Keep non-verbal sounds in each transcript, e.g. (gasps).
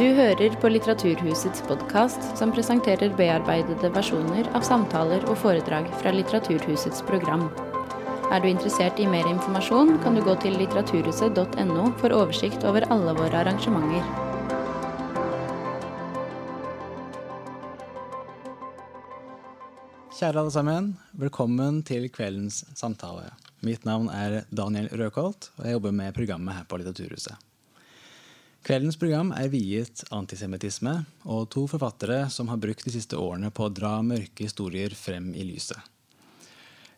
Du hører på Litteraturhusets podkast, som presenterer bearbeidede versjoner av samtaler og foredrag fra Litteraturhusets program. Er du interessert i mer informasjon, kan du gå til litteraturhuset.no for oversikt over alle våre arrangementer. Kjære alle sammen, velkommen til kveldens samtale. Mitt navn er Daniel Røkholt, og jeg jobber med programmet her på Litteraturhuset. Kveldens program er viet antisemittisme og to forfattere som har brukt de siste årene på å dra mørke historier frem i lyset.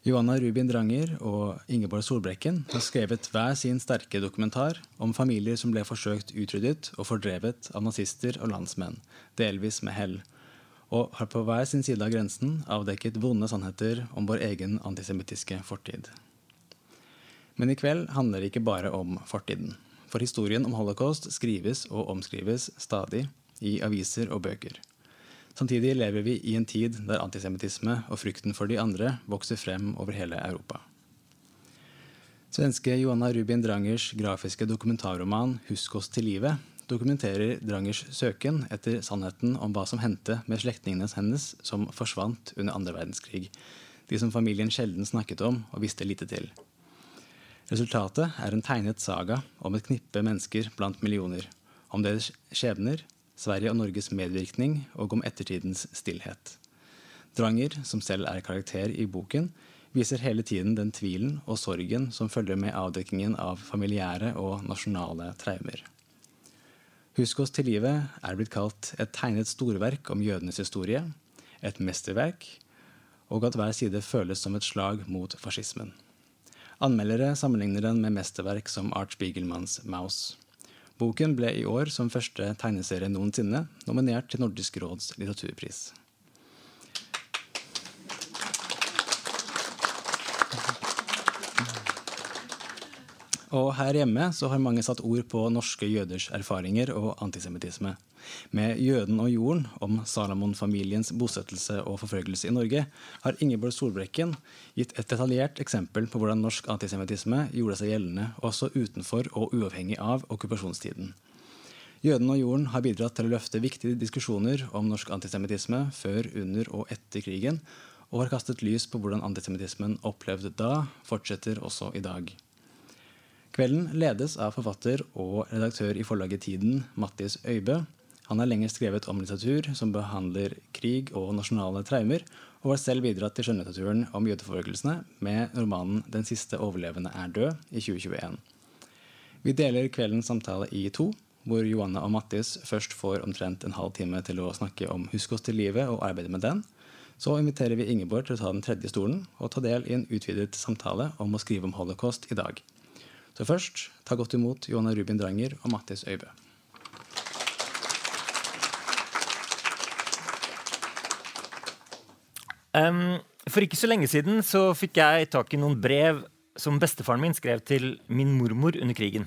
Johanna Rubin Dranger og Ingeborg Solbrekken har skrevet hver sin sterke dokumentar om familier som ble forsøkt utryddet og fordrevet av nazister og landsmenn, delvis med hell, og har på hver sin side av grensen avdekket vonde sannheter om vår egen antisemittiske fortid. Men i kveld handler det ikke bare om fortiden. For historien om holocaust skrives og omskrives stadig i aviser og bøker. Samtidig lever vi i en tid der antisemittisme og frykten for de andre vokser frem over hele Europa. Svenske Johanna Rubin Drangers grafiske dokumentarroman 'Husk oss til livet' dokumenterer Drangers søken etter sannheten om hva som hendte med slektningene hennes som forsvant under andre verdenskrig, de som familien sjelden snakket om og visste lite til. Resultatet er en tegnet saga om et knippe mennesker blant millioner. Om deres skjebner, Sverige og Norges medvirkning og om ettertidens stillhet. Dranger, som selv er karakter i boken, viser hele tiden den tvilen og sorgen som følger med avdekkingen av familiære og nasjonale traumer. Oss til livet er blitt kalt et tegnet storverk om jødenes historie, et mesterverk, og at hver side føles som et slag mot fascismen. Anmeldere sammenligner den med mesterverk som Art Spiegelmanns Maus. Boken ble i år, som første tegneserie noensinne, nominert til Nordisk råds litteraturpris. Og her hjemme så har mange satt ord på norske jøders erfaringer og antisemittisme. Med 'Jøden og jorden' om Salomon-familiens bosettelse og forfølgelse i Norge har Ingeborg Solbrekken gitt et detaljert eksempel på hvordan norsk antisemittisme gjorde seg gjeldende også utenfor og uavhengig av okkupasjonstiden. 'Jøden og jorden' har bidratt til å løfte viktige diskusjoner om norsk antisemittisme før, under og etter krigen, og har kastet lys på hvordan antisemittismen opplevde da, fortsetter også i dag. Kvelden ledes av forfatter og redaktør i forlaget Tiden, Mattis Øybø. Han har lenger skrevet om litteratur som behandler krig og nasjonale traumer, og har selv bidratt til skjønnlitteraturen om jødeforfølgelsene med romanen 'Den siste overlevende er død' i 2021. Vi deler kveldens samtale i to, hvor Johanne og Mattis først får omtrent en halv time til å snakke om Husk oss til livet og arbeide med den. Så inviterer vi Ingeborg til å ta den tredje stolen og ta del i en utvidet samtale om å skrive om holocaust i dag. Så først, ta godt imot Johanna Rubin Dranger og Mattis Øybø. Um, for ikke så lenge siden så fikk jeg tak i noen brev som bestefaren min skrev til min mormor under krigen.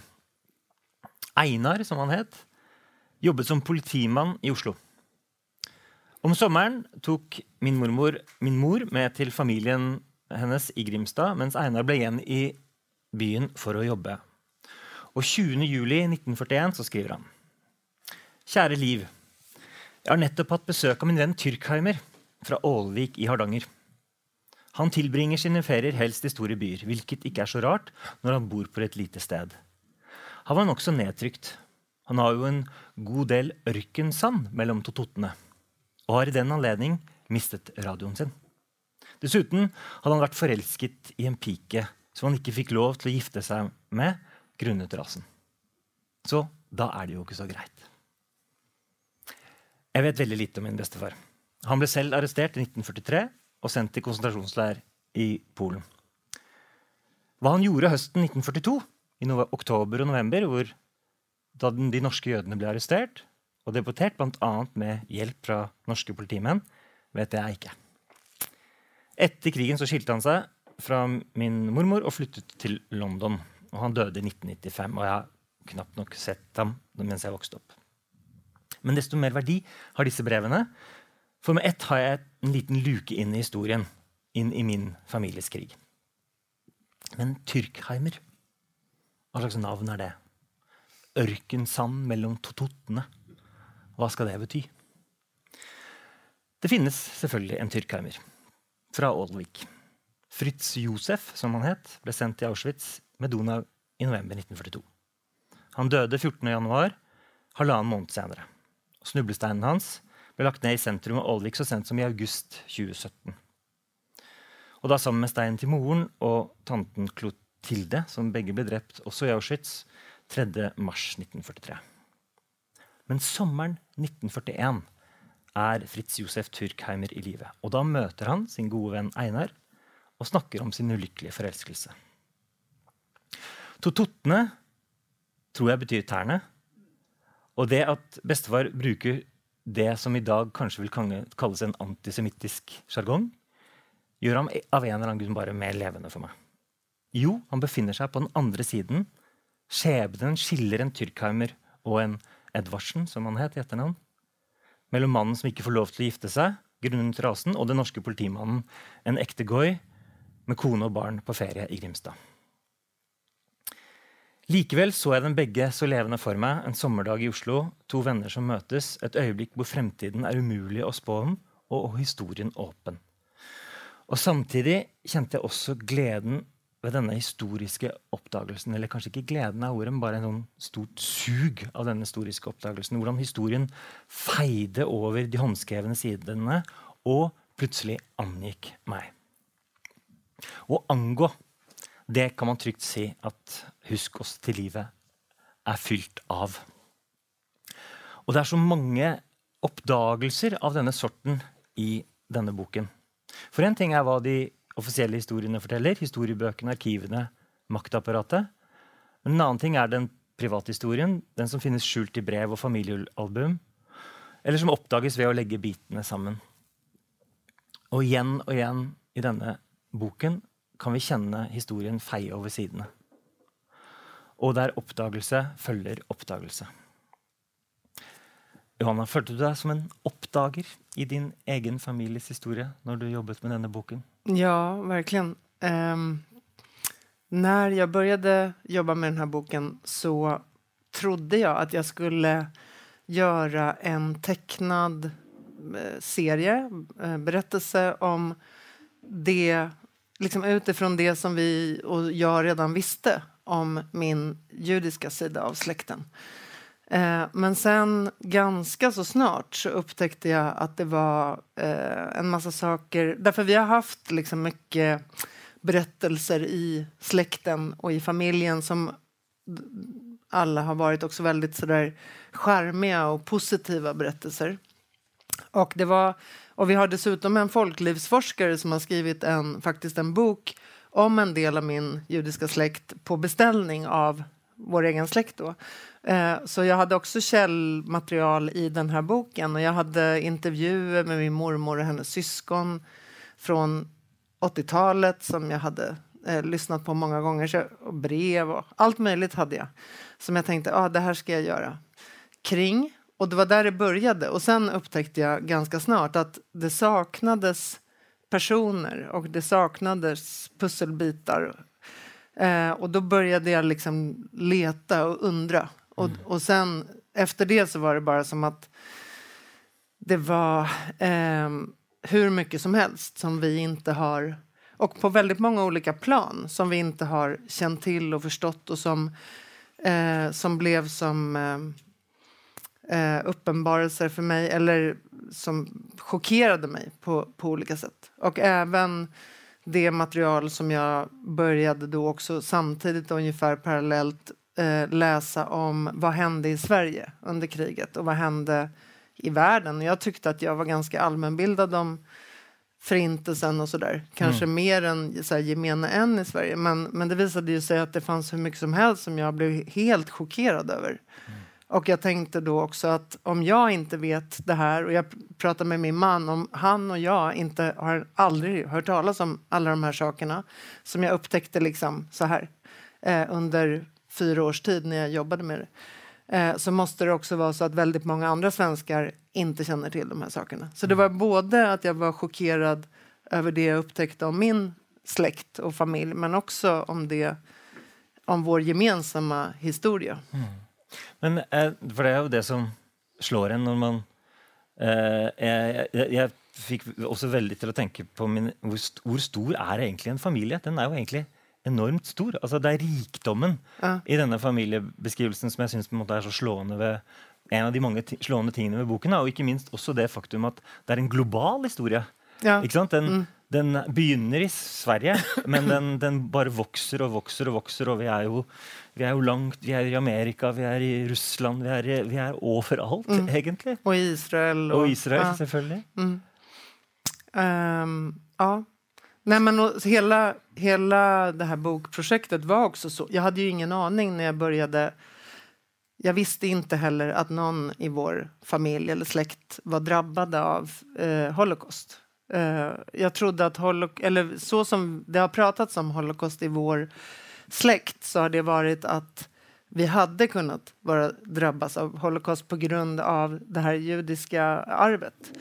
Einar, som han het, jobbet som politimann i Oslo. Om sommeren tok min mormor min mor med til familien hennes i Grimstad, mens Einar ble igjen i byen for å jobbe. Og 20.07.1941 så skriver han. Kjære Liv. Jeg har nettopp hatt besøk av min venn Tyrkheimer fra Ålvik i Hardanger. Han tilbringer sine ferier helst i store byer, hvilket ikke er så rart når han bor på et lite sted. Han var nokså nedtrykt. Han har jo en god del ørkensand mellom tototene, og har i den anledning mistet radioen sin. Dessuten hadde han vært forelsket i en pike som han ikke fikk lov til å gifte seg med grunnet rasen. Så da er det jo ikke så greit. Jeg vet veldig lite om min bestefar. Han ble selv arrestert i 1943 og sendt til konsentrasjonsleir i Polen. Hva han gjorde høsten 1942, i oktober og november, hvor, da de norske jødene ble arrestert og deportert, bl.a. med hjelp fra norske politimenn, vet jeg ikke. Etter krigen så skilte han seg fra min mormor og flyttet til London. Og han døde i 1995, og jeg har knapt nok sett ham mens jeg vokste opp. Men desto mer verdi har disse brevene. For med ett har jeg en liten luke inn i historien, inn i min families krig. Men Tyrkheimer, hva slags navn er det? Ørkensand mellom totottene. Hva skal det bety? Det finnes selvfølgelig en tyrkheimer fra Ålvik. Fritz Josef, som han het, ble sendt til Auschwitz med Donau i november 1942. Han døde 14. januar, halvannen måned senere. Snublesteinen hans ble lagt ned i sentrum av Ålvik så sent som i august 2017. Og da sammen med steinen til moren og tanten Clotilde, som begge ble drept også i Auschwitz 3. mars 1943. Men sommeren 1941 er Fritz Josef Turkheimer i live. Og da møter han sin gode venn Einar og snakker om sin ulykkelige forelskelse. Tototne tror jeg betyr tærne. Og det at bestefar bruker det som i dag kanskje vil kalles en antisemittisk sjargong, gjør ham av en eller annen grunn bare mer levende for meg. Jo, han befinner seg på den andre siden. Skjebnen skiller en Tyrkheimer og en Edvardsen, som han het i etternavn. Mellom mannen som ikke får lov til å gifte seg grunnet rasen, og den norske politimannen, en ekte goy med kone og barn på ferie i Grimstad. Likevel så jeg dem begge så levende for meg en sommerdag i Oslo. To venner som møtes, et øyeblikk hvor fremtiden er umulig å spå om, og historien åpen. Og Samtidig kjente jeg også gleden ved denne historiske oppdagelsen. Eller kanskje ikke gleden av ordet, men bare en sånn stort sug av denne historiske oppdagelsen. Hvordan historien feide over de håndskrevne sidene og plutselig angikk meg. Å angå, det kan man trygt si at Husk oss til livet er fylt av. Og det er så mange oppdagelser av denne sorten i denne boken. For én ting er hva de offisielle historiene forteller. Historiebøkene, arkivene, maktapparatet. Men en annen ting er den privathistorien. Den som finnes skjult i brev og familiealbum. Eller som oppdages ved å legge bitene sammen. Og igjen og igjen i denne boken kan vi kjenne historien feie over sidene. Og der oppdagelse følger oppdagelse. Johanna, følte du deg som en oppdager i din egen families historie når du jobbet med denne boken? Ja, virkelig. Um, når jeg begynte jobba med denne boken så trodde jeg at jeg skulle gjøre en tecknad eh, serie, berettelse om det, liksom utifrån det som vi och jag redan visste om min judiska sida av släkten. Eh, men sen ganska så snart så upptäckte jag att det var eh, en massa saker. Därför vi har haft liksom mycket berättelser i släkten och i familjen som alla har varit också väldigt sådär charmiga och positiva berättelser. Och, det var, och vi har dessutom en folklivsforskare som har skrivit en, en bok om en del av min judiska släkt på beställning av vår egen släkt. Eh, så jag hade också källmaterial i den här boken och jag hade intervjuer med min mormor och hennes syskon från 80-talet som jag hade eh, lyssnat på många gånger. Så, och brev och allt möjligt hade jag som jag tänkte ah, det här ska jag göra kring. Och det var där det började. Och sen upptäckte jag ganska snart att det saknades personer och det saknades pusselbitar. Eh, och då började jag liksom leta och undra. Och, mm. och sen efter det så var det bara som att det var eh, hur mycket som helst som vi inte har och på väldigt många olika plan som vi inte har känt till och förstått och som, eh, som blev som eh, uppenbarelser för mig eller som chockerade mig på, på olika sätt. Och även det material som jag började då också samtidigt ungefär parallellt eh, läsa om vad hände i Sverige under kriget och vad hände i världen. Jag tyckte att jag var ganska allmänbildad om förintelsen och sådär. Kanske mm. mer än så här, gemene än i Sverige. Men, men det visade ju sig att det fanns hur mycket som helst som jag blev helt chockerad över. Mm. Och jag tänkte då också att om jag inte vet det här och jag pratar med min man om han och jag inte har aldrig hört talas om alla de här sakerna som jag upptäckte liksom så här eh, under fyra års tid när jag jobbade med det eh, så måste det också vara så att väldigt många andra svenskar inte känner till de här sakerna. Så det var både att jag var chockerad över det jag upptäckte om min släkt och familj men också om det om vår gemensamma historia. Mm. Men eh, For det er jo det som slår en når man eh, jeg, jeg, jeg fikk også veldig til å tenke på min, hvor, st hvor stor er egentlig en familie? Den er jo egentlig enormt stor. Altså, det er rikdommen Ja. i denne familiebeskrivelsen som jeg måte er så slående ved en av de mange slående tingene ved boken. Og ikke minst også det faktum at det er en global historie. Ja. Ikke sant? Den, den begynner i Sverige, men den, den bare vokser og vokser og vokser. Og vi er jo, vi er jo langt Vi er i Amerika, vi er i Russland, vi er, vi er overalt, egentlig. Og Israel. Og Israel, ja. selvfølgelig. Ehm, ja. Nej, men och hela, hela det här bokprojektet var också så. Jag hade ju ingen aning när jag började. Jag visste inte heller att någon i vår familj eller släkt var drabbade av eh, Holocaust. Eh, jag trodde att Holocaust, eller så som det har pratats om Holocaust i vår släkt så har det varit att vi hade kunnat vara drabbas av Holocaust på grund av det här judiska arvet.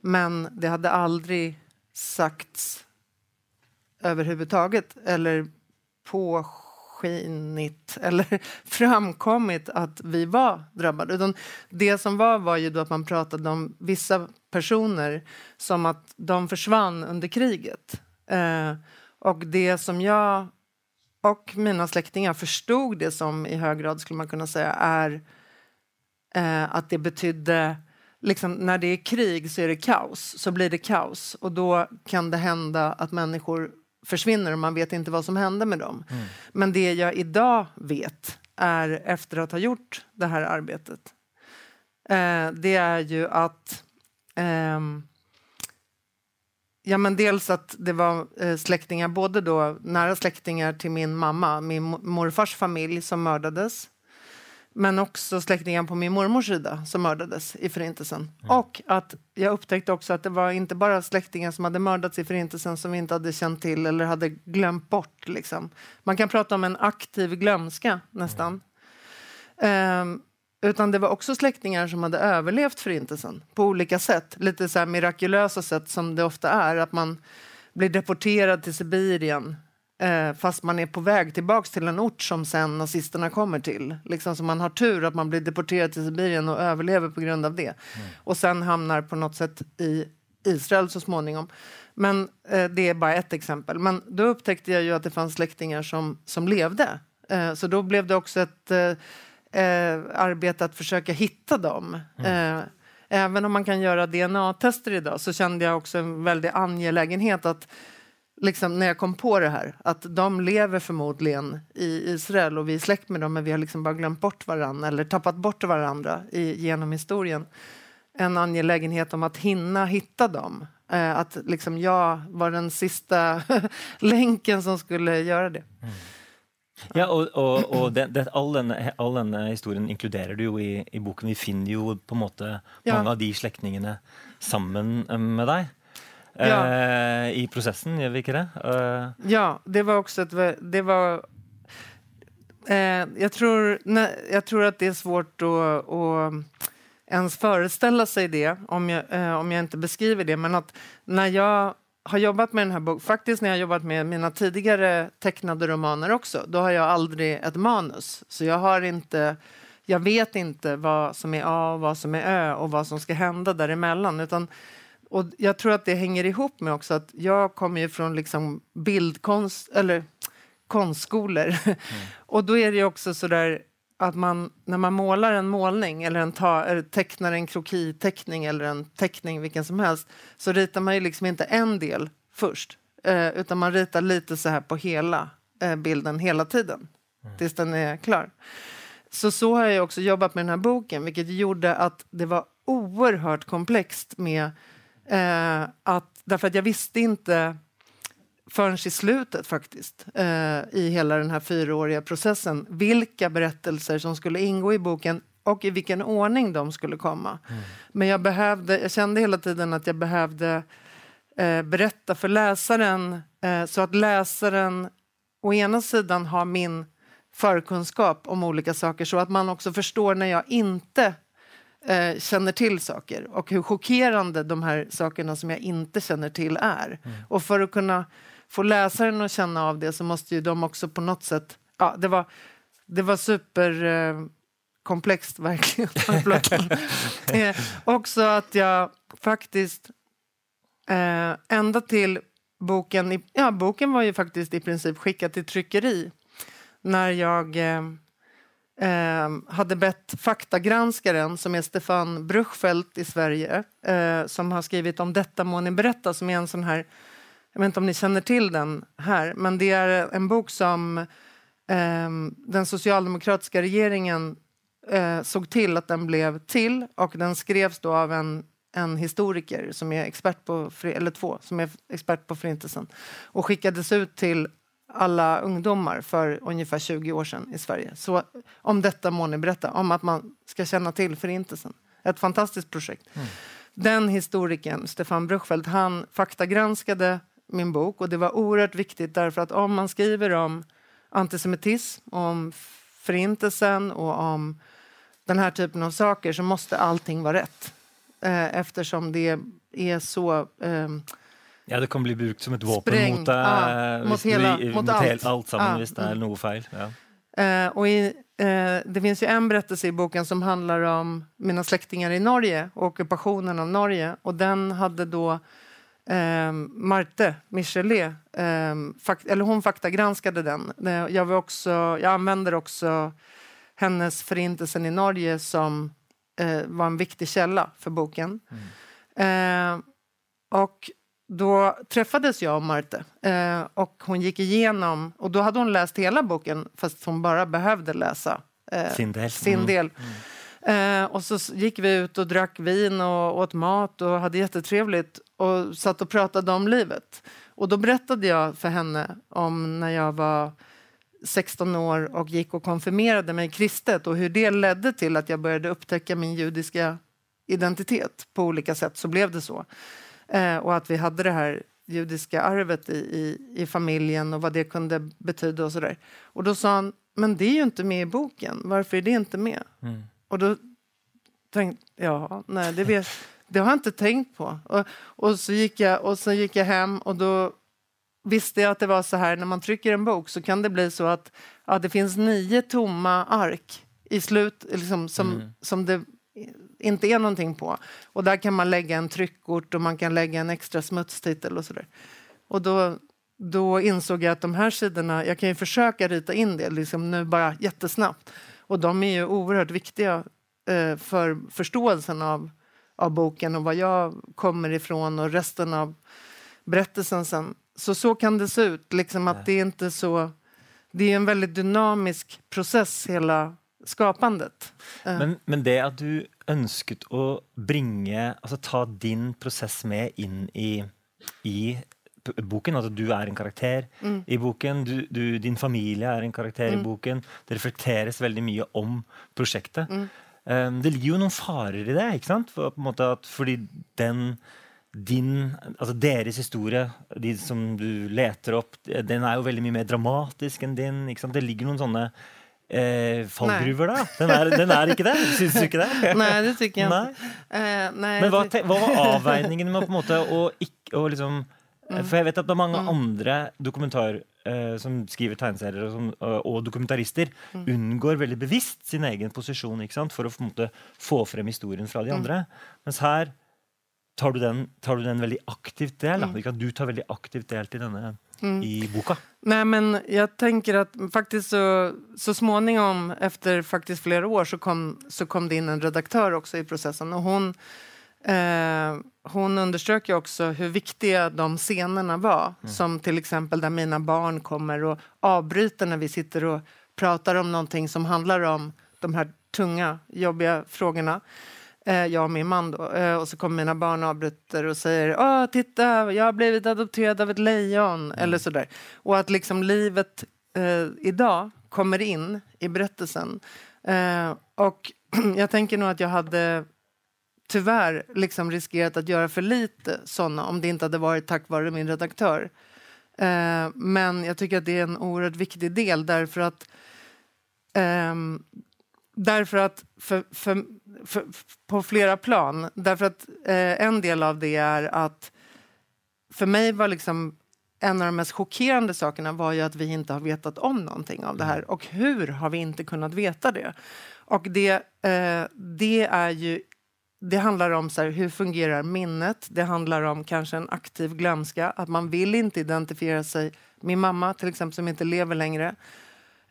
Men det hade aldrig sagts överhuvudtaget eller påskinit eller (laughs) framkommit att vi var drabbade. Utan det som var var ju att man pratade om vissa personer som att de försvann under kriget. Eh, och det som jag och mina släktingar förstod det som i hög grad skulle man kunna säga är eh, att det betydde liksom, när det är krig så är det kaos, så blir det kaos och då kan det hända att människor försvinner och man vet inte vad som hände med dem. Men det jag idag vet är efter att ha gjort det här arbetet eh, det är ju att ehm, Ja, men dels att det var eh, släktingar, både då nära släktingar till min mamma, min morfars familj som mördades. Men också släktingar på min mormors sida som mördades i Förintelsen. Och att jag upptäckte också att det var inte bara släktingar som hade mördats i Förintelsen som vi inte hade känt till eller hade glömt bort. Liksom. Man kan prata om en aktiv glömska nästan. Ehm, utan det var också släktingar som hade överlevt Förintelsen på olika sätt. Lite så här mirakulösa sätt som det ofta är. Att man blir deporterad till Sibirien eh, fast man är på väg tillbaks till en ort som sen nazisterna kommer till. Liksom så man har tur att man blir deporterad till Sibirien och överlever på grund av det. Och sen hamnar på något sätt i Israel så småningom. Men eh, det är bara ett exempel. Men då upptäckte jag ju att det fanns släktingar som, som levde. Eh, så då blev det också ett eh, arbete att försöka hitta dem. Eh, även om man kan göra DNA-tester idag så kände jag också en väldig angelägenhet att liksom, när jag kom på det här, att de lever förmodligen i Israel och vi är släkt med dem men vi har liksom bara glömt bort varandra eller tappat bort varandra i, genom historien. En angelägenhet om att hinna hitta dem. Eh, att liksom jag var den sista (laughs) länken som skulle göra det. Ja, og, og, og det, det, all, denne, all denne historien inkluderer du jo i, i boken. Vi finner jo på en måte Ja. mange av de slektningene sammen eh, med deg. Ja. Eh, I prosessen, gjør vi ikke det? Eh, Ja, det var også et Det var, eh, jeg, tror, ne, jeg, tror at det er svårt å, å ens forestille seg det om jeg, eh, om jeg ikke beskriver det. Men at når jag har jobbat med den här boken, faktiskt när jag har jobbat med mina tidigare tecknade romaner också, då har jag aldrig ett manus. Så jag har inte... Jag vet inte vad som är A och vad som är Ö och vad som ska hända däremellan. Utan och jag tror att det hänger ihop med också att jag kommer ju från liksom bildkonst eller konstskolor. (laughs) och då är det ju också så där att man när man målar en målning eller, en ta, eller tecknar en krokiteckning eller en teckning vilken som helst så ritar man ju liksom inte en del först eh, utan man ritar lite så här på hela eh, bilden hela tiden tills den är klar. Så så har jag också jobbat med den här boken, vilket gjorde att det var oerhört komplext med eh, att, därför att jag visste inte förrän i slutet faktiskt, eh, i hela den här fyraåriga processen, vilka berättelser som skulle ingå i boken och i vilken ordning de skulle komma. Men jag, behövde, jag kände hela tiden att jag behövde eh, berätta för läsaren eh, så att läsaren å ena sidan har min förkunskap om olika saker så att man också förstår när jag inte eh, känner till saker och hur chockerande de här sakerna som jag inte känner till är. Och för att kunna få läsaren att känna av det så måste ju de också på något sätt... Ja, det var, det var super... Eh, verkligen. (laughs) (laughs) eh, också att jag faktiskt eh, ända till boken, i, ja boken var ju faktiskt i princip skickad till tryckeri när jag eh, eh, hade bett faktagranskaren, som är Stefan Bruchfeldt i Sverige, eh, som har skrivit om Detta må ni berätta, som är en sån här, jag vet inte om ni känner till den här, men det är en bok som eh, den socialdemokratiska regeringen eh, såg till att den blev till och den skrevs då av en en historiker som är expert på, eller två, som är expert på Förintelsen och skickades ut till alla ungdomar för ungefär 20 år sedan i Sverige. Så om detta må ni berätta, om att man ska känna till Förintelsen. Ett fantastiskt projekt. Mm. Den historikern, Stefan Bruchfeldt, han faktagranskade min bok och det var oerhört viktigt därför att om man skriver om antisemitism, om Förintelsen och om den här typen av saker så måste allting vara rätt. Eh, eftersom det är så eh, Ja, det kan bli brukt som ett vapen mot, ja, mot, hela, du, mot allt, allt sammen, ja. det är något fel. Ja. Eh, och i, eh, det finns ju en berättelse i boken som handlar om mina släktingar i Norge och ockupationen av Norge. Och den hade då Marte Michelet, eh, fakt eller hon faktagranskade den. Jeg jag, var också, jag använder också hennes Förintelsen i Norge som eh, var en viktig källa för boken. Mm. och då träffades jag och Marte eh, och hon gick igenom och då hade hon läst hela boken fast hon bara behövde läsa eh, sin del. Sin mm. del. Mm. Eh, og så gikk vi ut og drakk vin og åt mat og hadde det jättetrevligt og satt og pratet om livet. Og da berättade jeg for henne om når jeg var 16 år og gikk og konfirmerade meg kristet og hvordan det ledde til at jeg började upptäcka min judiske identitet på olika sätt. Så blev det så. Eh, og at vi hadde det her judiske arvet i, i, i, familjen og hva det kunne betyda och sådär. Och då sa han, men det er jo ikke med i boken, Hvorfor er det ikke med? Mm. Och då tänkte jag, nej det, vet, det har jag inte tänkt på. Och, och, så gick jag, och så gick jag hem och då visste jag att det var så här, när man trycker en bok så kan det bli så att ja, det finns nio tomma ark i slut, liksom, som, mm. som det inte är någonting på. Och där kan man lägga en tryckort och man kan lägga en extra smutstitel och sådär. Och då, då insåg jag att de här sidorna, jag kan ju försöka rita in det liksom nu bara jättesnabbt. Och de är ju oerhört viktiga eh, för förståelsen av, av boken och var jag kommer ifrån och resten av berättelsen sen. Så så kan det se ut, liksom att det är inte så... Det är en väldigt dynamisk process, hela skapandet. Eh. Men, men det at du ønsket å bringe Altså ta din prosess med inn i, i boken, at du er en karakter mm. i boken, du, du, din familie er en karakter mm. i boken. Det reflekteres veldig mye om prosjektet. Mm. Um, det ligger jo noen farer i det, ikke sant? For, at, fordi den din, altså deres historie, de som du leter opp, den er jo veldig mye mer dramatisk enn din. ikke sant? Det ligger noen sånne eh, fallgruver, da? Den er, den er, ikke det? (laughs) Syns du ikke det? Nei, det syns jeg ikke. Uh, Men hva, hva, var avveiningen med på en måte å ikke å liksom. For jeg vet at det er mange mm. andre dokumentar eh, som skriver tegneserier og, som, og dokumentarister, mm. unngår veldig bevisst sin egen posisjon for å måte, få frem historien fra de mm. andre. Mens her tar du den, tar du den veldig aktivt del. Da. Mm. Du tar veldig aktivt del til denne mm. i boka? Nej, men jag tänker att faktiskt så, så småningom, efter faktiskt flera år, så kom, så kom det in en redaktör också i processen. Och hon, eh, hon underströk ju också hur viktiga de scenerna var. Mm. Som till exempel där mina barn kommer och avbryter när vi sitter och pratar om någonting som handlar om de här tunga, jobbiga frågorna eh, jag och min man då. Eh, och så kommer mina barn och avbryter och säger Åh, titta, jag har blivit adopterad av ett lejon. Mm. Eller sådär. Och att liksom livet eh, idag kommer in i berättelsen. Eh, och (clears throat) jag tänker nog att jag hade tyvärr liksom riskerat att göra för lite såna om det inte hade varit tack vare min redaktör. Eh, men jag tycker att det är en oerhört viktig del därför att eh, Därför att för, för, för, på flera plan. Därför att eh, en del av det är att för mig var liksom en av de mest chockerande sakerna var ju att vi inte har vetat om någonting av det här. Och hur har vi inte kunnat veta det? Och det, eh, det är ju det handlar om så här, hur fungerar minnet. Det handlar om kanske en aktiv glömska. Att man vill inte identifiera sig. Min mamma till exempel som inte lever längre.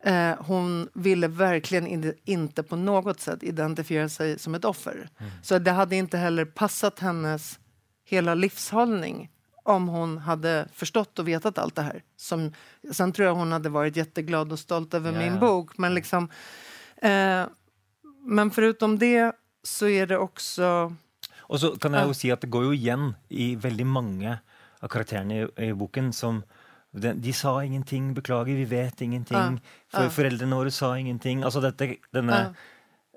Eh, hon ville verkligen in, inte på något sätt identifiera sig som ett offer. Mm. Så det hade inte heller passat hennes hela livshållning om hon hade förstått och vetat allt det här. Som, sen tror jag hon hade varit jätteglad och stolt över yeah. min bok. Men, liksom, eh, men förutom det så er det også Og så kan jeg jo si at det går jo igjen i veldig mange av karakterene i, i boken som de, de, sa ingenting, beklager, vi vet ingenting. For, foreldrene våre sa ingenting. Altså dette, denne,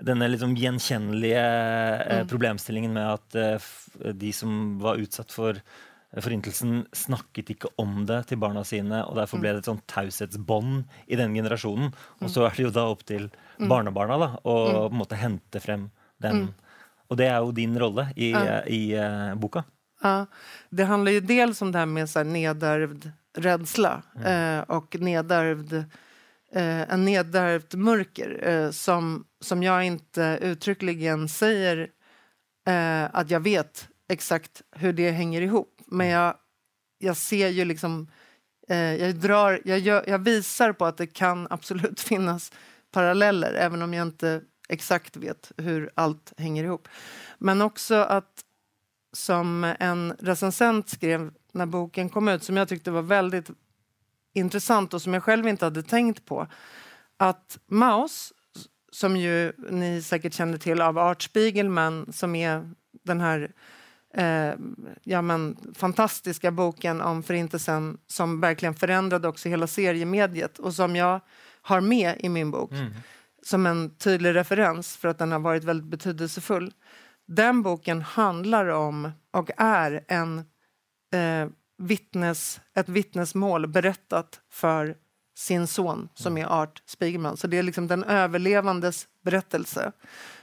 denne liksom gjenkjennelige eh, mm. problemstillingen med at eh, de som var utsatt for forintelsen, snakket ikke om det til barna sine, og derfor ble det et sånn taushetsbånd i den generasjonen. Og så er det jo da opp til mm. barnebarna da, å på en måte hente frem den. Mm. Och det er jo din rolle i, i uh, boka. Ja, det handler ju dels om det här med så här nedärvd rädsla mm. eh, och nedärvd, eh, en nedärvd mörker eh, som, som jag inte uttryckligen säger eh, att jag vet exakt hur det hänger ihop. Men jeg jag, jag ser ju liksom... Eh, jag, drar, jag, gör, jag visar på att det kan absolut (laughs) finnas paralleller även om jag inte exakt vet hur allt hänger ihop. Men också att, som en recensent skrev när boken kom ut, som jag tyckte var väldigt intressant och som jag själv inte hade tänkt på, att Maus, som ju ni säkert känner till av Art Spiegelman, som är den här eh, ja, men, fantastiska boken om Förintelsen som verkligen förändrade också hela seriemediet och som jag har med i min bok. Mm som en tydelig referens for at den har vært veldig betydelsefull. Den boken handler om og er, en eh, vittnes, et vittnesmål berettet for sin son som er Art Spiegelman. Så det er liksom den overlevendes berettelse.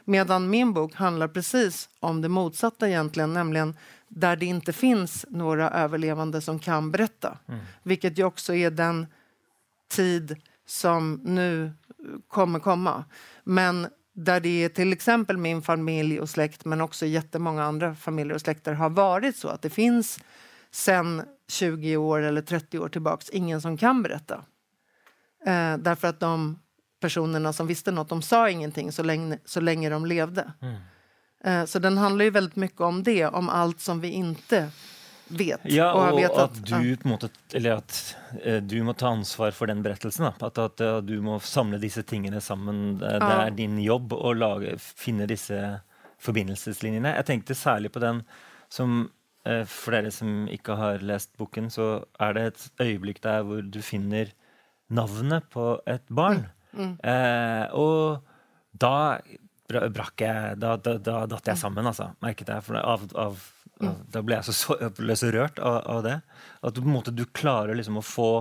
Medan min bok handler precis om det motsatta egentligen, nemlig der det ikke finnes noen overlevende som kan berette. Mm. Vilket jo også er den tid som nu kommer komma. Men där det är till exempel min familj och släkt men också jättemånga andra familjer och släkter har varit så att det finns sen 20 år eller 30 år tillbaks ingen som kan berätta. Eh, därför att de personerna som visste noe de sa ingenting så länge, så länge de levde. Mm. Eh, så den handlar ju väldigt mycket om det, om allt som vi inte vet. Ja, og, og at, du på en måte, eller at uh, du må ta ansvar for den berettelsen. At, at uh, du må samle disse tingene sammen. Uh, det er din jobb å lage, finne disse forbindelseslinjene. Jeg tenkte særlig på den som For dere som ikke har lest boken, så er det et øyeblikk der hvor du finner navnet på et barn. Mm. Mm. og da brakk jeg Da, da, da datt jeg sammen, altså. Merket jeg. For av, av Mm. Da ble jeg så, så, ble så rørt av, av, det. At du, på en måte, du klarer liksom å få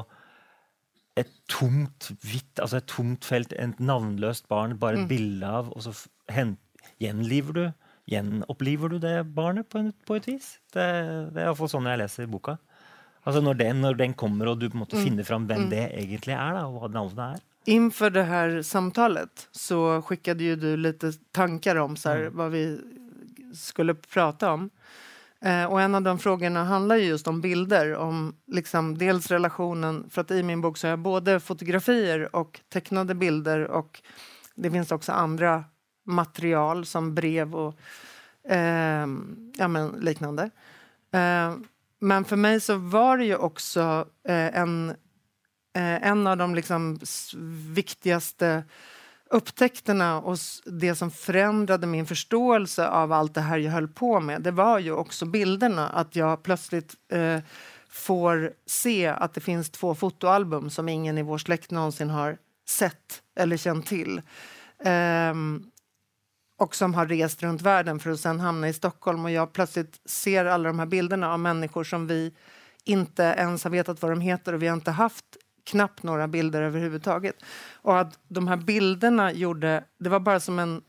et tomt hvitt, altså et tomt felt, et navnløst barn, bare et mm. bilde av, og så hen, gjenliver du gjenoppliver du det barnet på, en, på et vis. Det, det er iallfall sånn jeg leser boka. Altså når den, når den, kommer, og du på en måte mm. finner fram hvem mm. det egentlig er, da, og hva navnet er. Inför det här samtalet så skickade du lite tankar om så här, mm. vad vi skulle prate om. Eh, och en av de frågorna handlar just om bilder, om liksom dels relationen, för att i min bok så har jag både fotografier och tecknade bilder och det finns också andra material som brev och eh, ja, men liknande. Eh, men för mig så var det ju också eh, en, eh, en av de liksom viktigaste upptäckterna och det som förändrade min förståelse av allt det här jag höll på med, det var ju också bilderna. Att jag plötsligt eh, får se att det finns två fotoalbum som ingen i vår släkt någonsin har sett eller känt till. Eh, och som har rest runt världen för att sen hamna i Stockholm. Och jag plötsligt ser alla de här bilderna av människor som vi inte ens har vetat vad de heter och vi har inte haft knappt några bilder överhuvudtaget. Och att de här bilderna gjorde... Det var bara som en...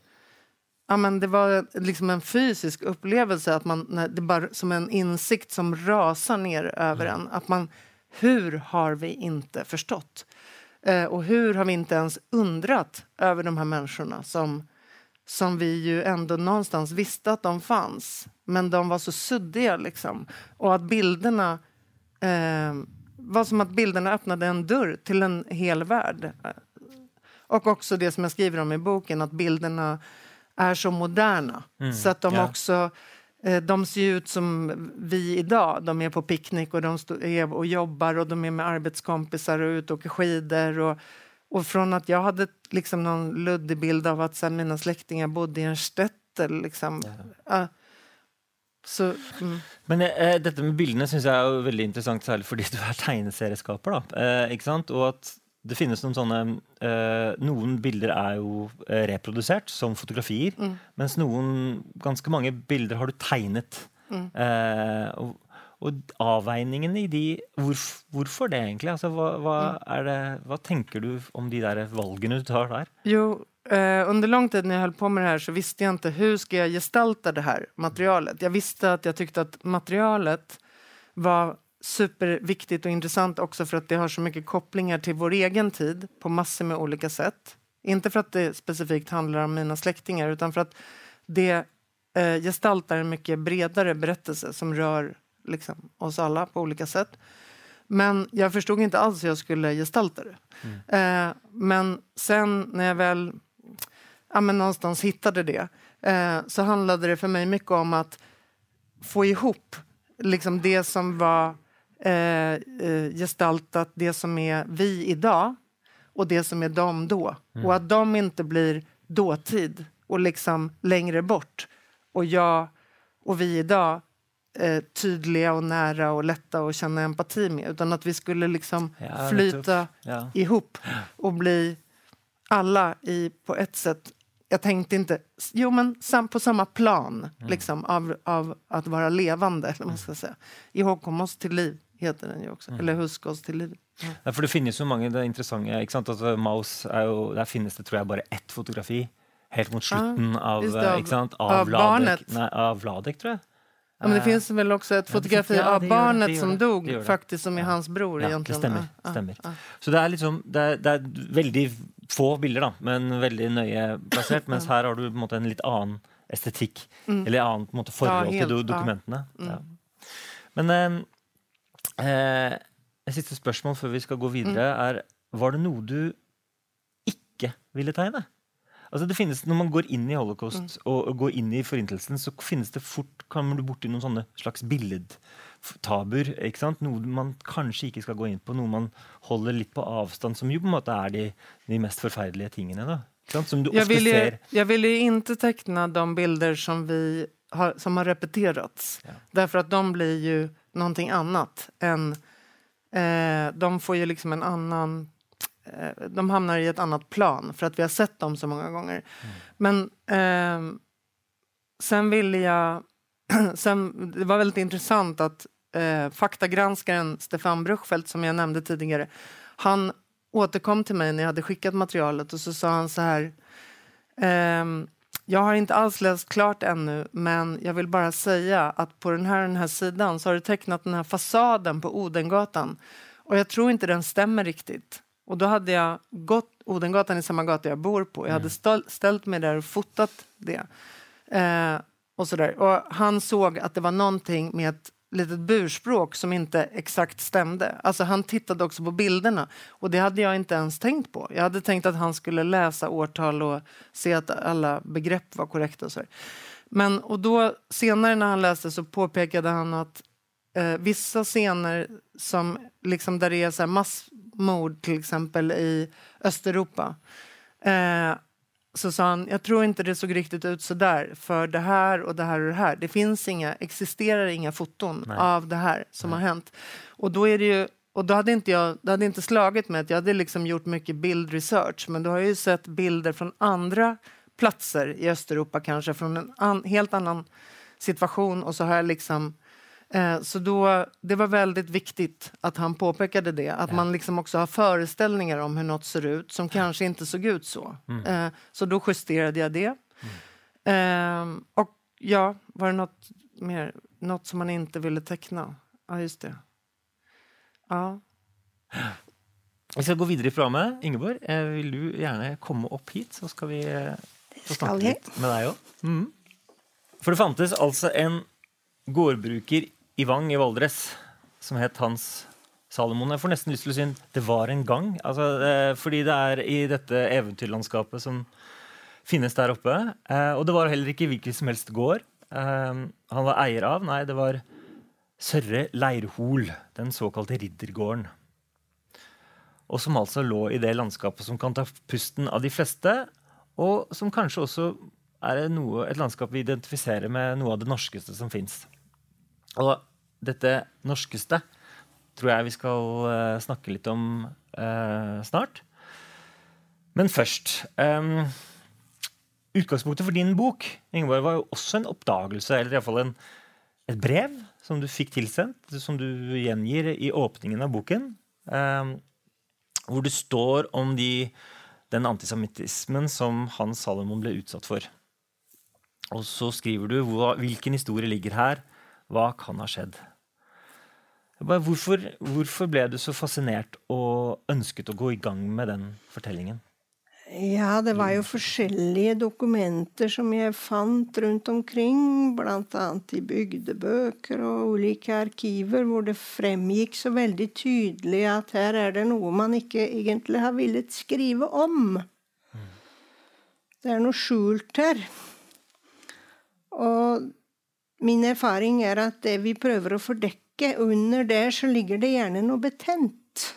Ja, men det var liksom en fysisk upplevelse, att man, det bara som en insikt som rasar ner över mm. en. Att man hur har vi inte förstått? Eh, och hur har vi inte ens undrat över de här människorna som, som vi ju ändå någonstans visste att de fanns. Men de var så suddiga liksom. Och att bilderna eh, var som att bilderna öppnade en dörr till en hel värld. Och också det som jag skriver om i boken, att bilderna är så moderna. Mm, Så att de yeah. också eh, de ser ut som vi idag. De är på picknick och de är och jobbar och de är med arbetskompisar och ute och åker skidor. Och, och från att jag hade liksom någon luddig bild av att så här, mina släktingar bodde i en støttel... Liksom. Ja. Så, mm. Men eh, dette med bildene synes jeg er jo veldig interessant, særlig fordi du er tegneserieskaper. eh? Og at det finnes noen sånne eh, Noen bilder er jo eh, reprodusert som fotografier, Mm. mens noen, ganske mange bilder har du tegnet. Mm. Eh, og, og avveiningen i de hvorf, Hvorfor det, egentlig? Altså, hva, hva, Mm. det, hva tenker du om de der valgene du tar der? Jo, eh, under lång tid när jag höll på med det här så visste jag inte hur ska jag gestalta det här materialet. Jag visste att jag tyckte att materialet var superviktigt och intressant också för att det har så mycket kopplingar till vår egen tid på massor med olika sätt. Inte för att det specifikt handlar om mina släktingar utan för att det uh, gestaltar en mycket bredare berättelse som rör liksom, oss alla på olika sätt. Men jag förstod inte alls hur jag skulle gestalta det. Eh, men sen när jag väl ja, men någonstans hittade det eh, så handlade det för mig mycket om att få ihop liksom det som var eh, eh, gestaltat, det som är vi idag och det som är de då. Och att de inte blir dåtid och liksom längre bort. Och jag och vi idag eh, tydliga och nära och lätta att känna empati med. Utan att vi skulle liksom Ja, flyta Ja. ihop (gasps) och bli alla i, på ett sätt jag tänkte inte, jo men sam, på samma plan liksom, av, av att vara levande. Eller man ska säga. Ihågkom oss till liv heter den ju också. Eller husk oss till liv. Ja, for det finnes jo mange det er interessante ikke sant? Altså, Maus er jo, Der finnes det tror jeg bare ett fotografi helt mot slutten av, det, av- ikke sant? av av, Vladek, barnet. nei, av Vladek, tror jeg. Ja, men det Eh, finns väl också ett det fotografi ja, av gör det, barnet det som dog det det. faktiskt som är hans bror Ja, det stemmer. Stemmer. Så det er liksom det er, det er veldig få bilder, da, men veldig nøye plassert. Mens her har du på en måte en litt annen estetikk, eller annet på en måte, forhold Mm. Ja, helt, til dokumentene. ja. Mm. Ja. Men eh, eh, et siste spørsmål før vi skal gå videre, Mm. er Var det noe du ikke ville tegne? Altså det finnes, Når man går inn i holocaust Mm. og, og går inn i forintelsen, så finnes det fort kommer du borti noen sånne slags billedtabuer. ikke sant? Noe man kanskje ikke skal gå inn på, noe man holder litt på avstand, som jo på en måte er de, de mest forferdelige tingene. da. Som du jeg ofte vill, ser. Jeg ville ikke tegne de bilder som, vi har, som har repeterats. Ja. Därför att de blir jo noe annet enn Eh, de får jo liksom en annen Eh, de havner i et annet plan for at vi har sett dem så mange ganger. Mm. Men eh, sen ville jeg (clears throat) sen, det var veldig interessant att eh, faktagranskaren Stefan Bruchfeldt som jag nämnde tidigare, han återkom till mig när jag hade skickat materialet och så sa han så här. ehm, jag har inte alls läst klart ännu, men jag vill bara säga att på den här, den här sidan så har du tecknat den här fasaden på Odengatan. Och jag tror inte den stämmer riktigt. Och då hade jag gått, Odengatan är samma gata jag bor på. Jag hade stål, ställt mig där och fotat det. Eh, och, sådär. och han såg att det var någonting med ett litet burspråk som inte exakt stämde. Alltså han tittade också på bilderna och det hade jag inte ens tänkt på. Jag hade tänkt att han skulle läsa årtal och se att alla begrepp var korrekta. Och. Men och då senare när han läste så påpekade han att eh, vissa scener som liksom där det är så massmord till exempel i Östeuropa eh, så sa han, jag tror inte det såg riktigt ut så där för det här och det här och det här. Det finns inga, existerar inga foton Nej. av det här som har hänt. Och då är det ju och då hade inte jag, det hade inte slagit mig att jag hade liksom gjort mycket bildresearch men då har jag ju sett bilder från andra platser i Östeuropa kanske från en an, helt annan situation och så har jag liksom så då, det var väldigt viktigt att han påpekade det, att man liksom också har föreställningar om hur något ser ut som kanske inte såg ut så. Eh, så då justerade jag det. Ehm, och ja, var det något mer? Något som man inte ville teckna? Ja, just det. Ja. Vi skal gå videre i programmet. Ingeborg, eh, vil du gjerne komme opp hit, så skal vi eh, få snakke litt med deg òg. For det fantes altså en gårdbruker i Vang i Valdres som het Hans Salomon. Jeg får nesten lyst til å si det var en gang. Altså, eh, fordi det er i dette eventyrlandskapet som finnes der oppe. Eh, og det var heller ikke hvilken som helst gård eh, han var eier av. Nei, det var Sørre Leirhol, den såkalte riddergården. Og som altså lå i det landskapet som kan ta pusten av de fleste, og som kanskje også er noe, et landskap vi identifiserer med noe av det norskeste som fins. Og dette norskeste tror jeg vi skal eh, snakke litt om eh, snart. Men først um, Utgangspunktet for din bok Ingeborg, var jo også en oppdagelse, eller iallfall et brev som du fikk tilsendt, som du gjengir i åpningen av boken. Um, hvor det står om de, den antisemittismen som Hans Salomon ble utsatt for. Og så skriver du hvilken historie ligger her, hva kan ha skjedd. Bare, hvorfor, hvorfor ble du så fascinert og ønsket å gå i gang med den fortellingen? Ja, det var jo forskjellige dokumenter som jeg fant rundt omkring, bl.a. i bygdebøker og ulike arkiver, hvor det fremgikk så veldig tydelig at her er det noe man ikke egentlig har villet skrive om. Det er noe skjult her. Og min erfaring er at det vi prøver å fordekke, under der så ligger det gjerne noe betent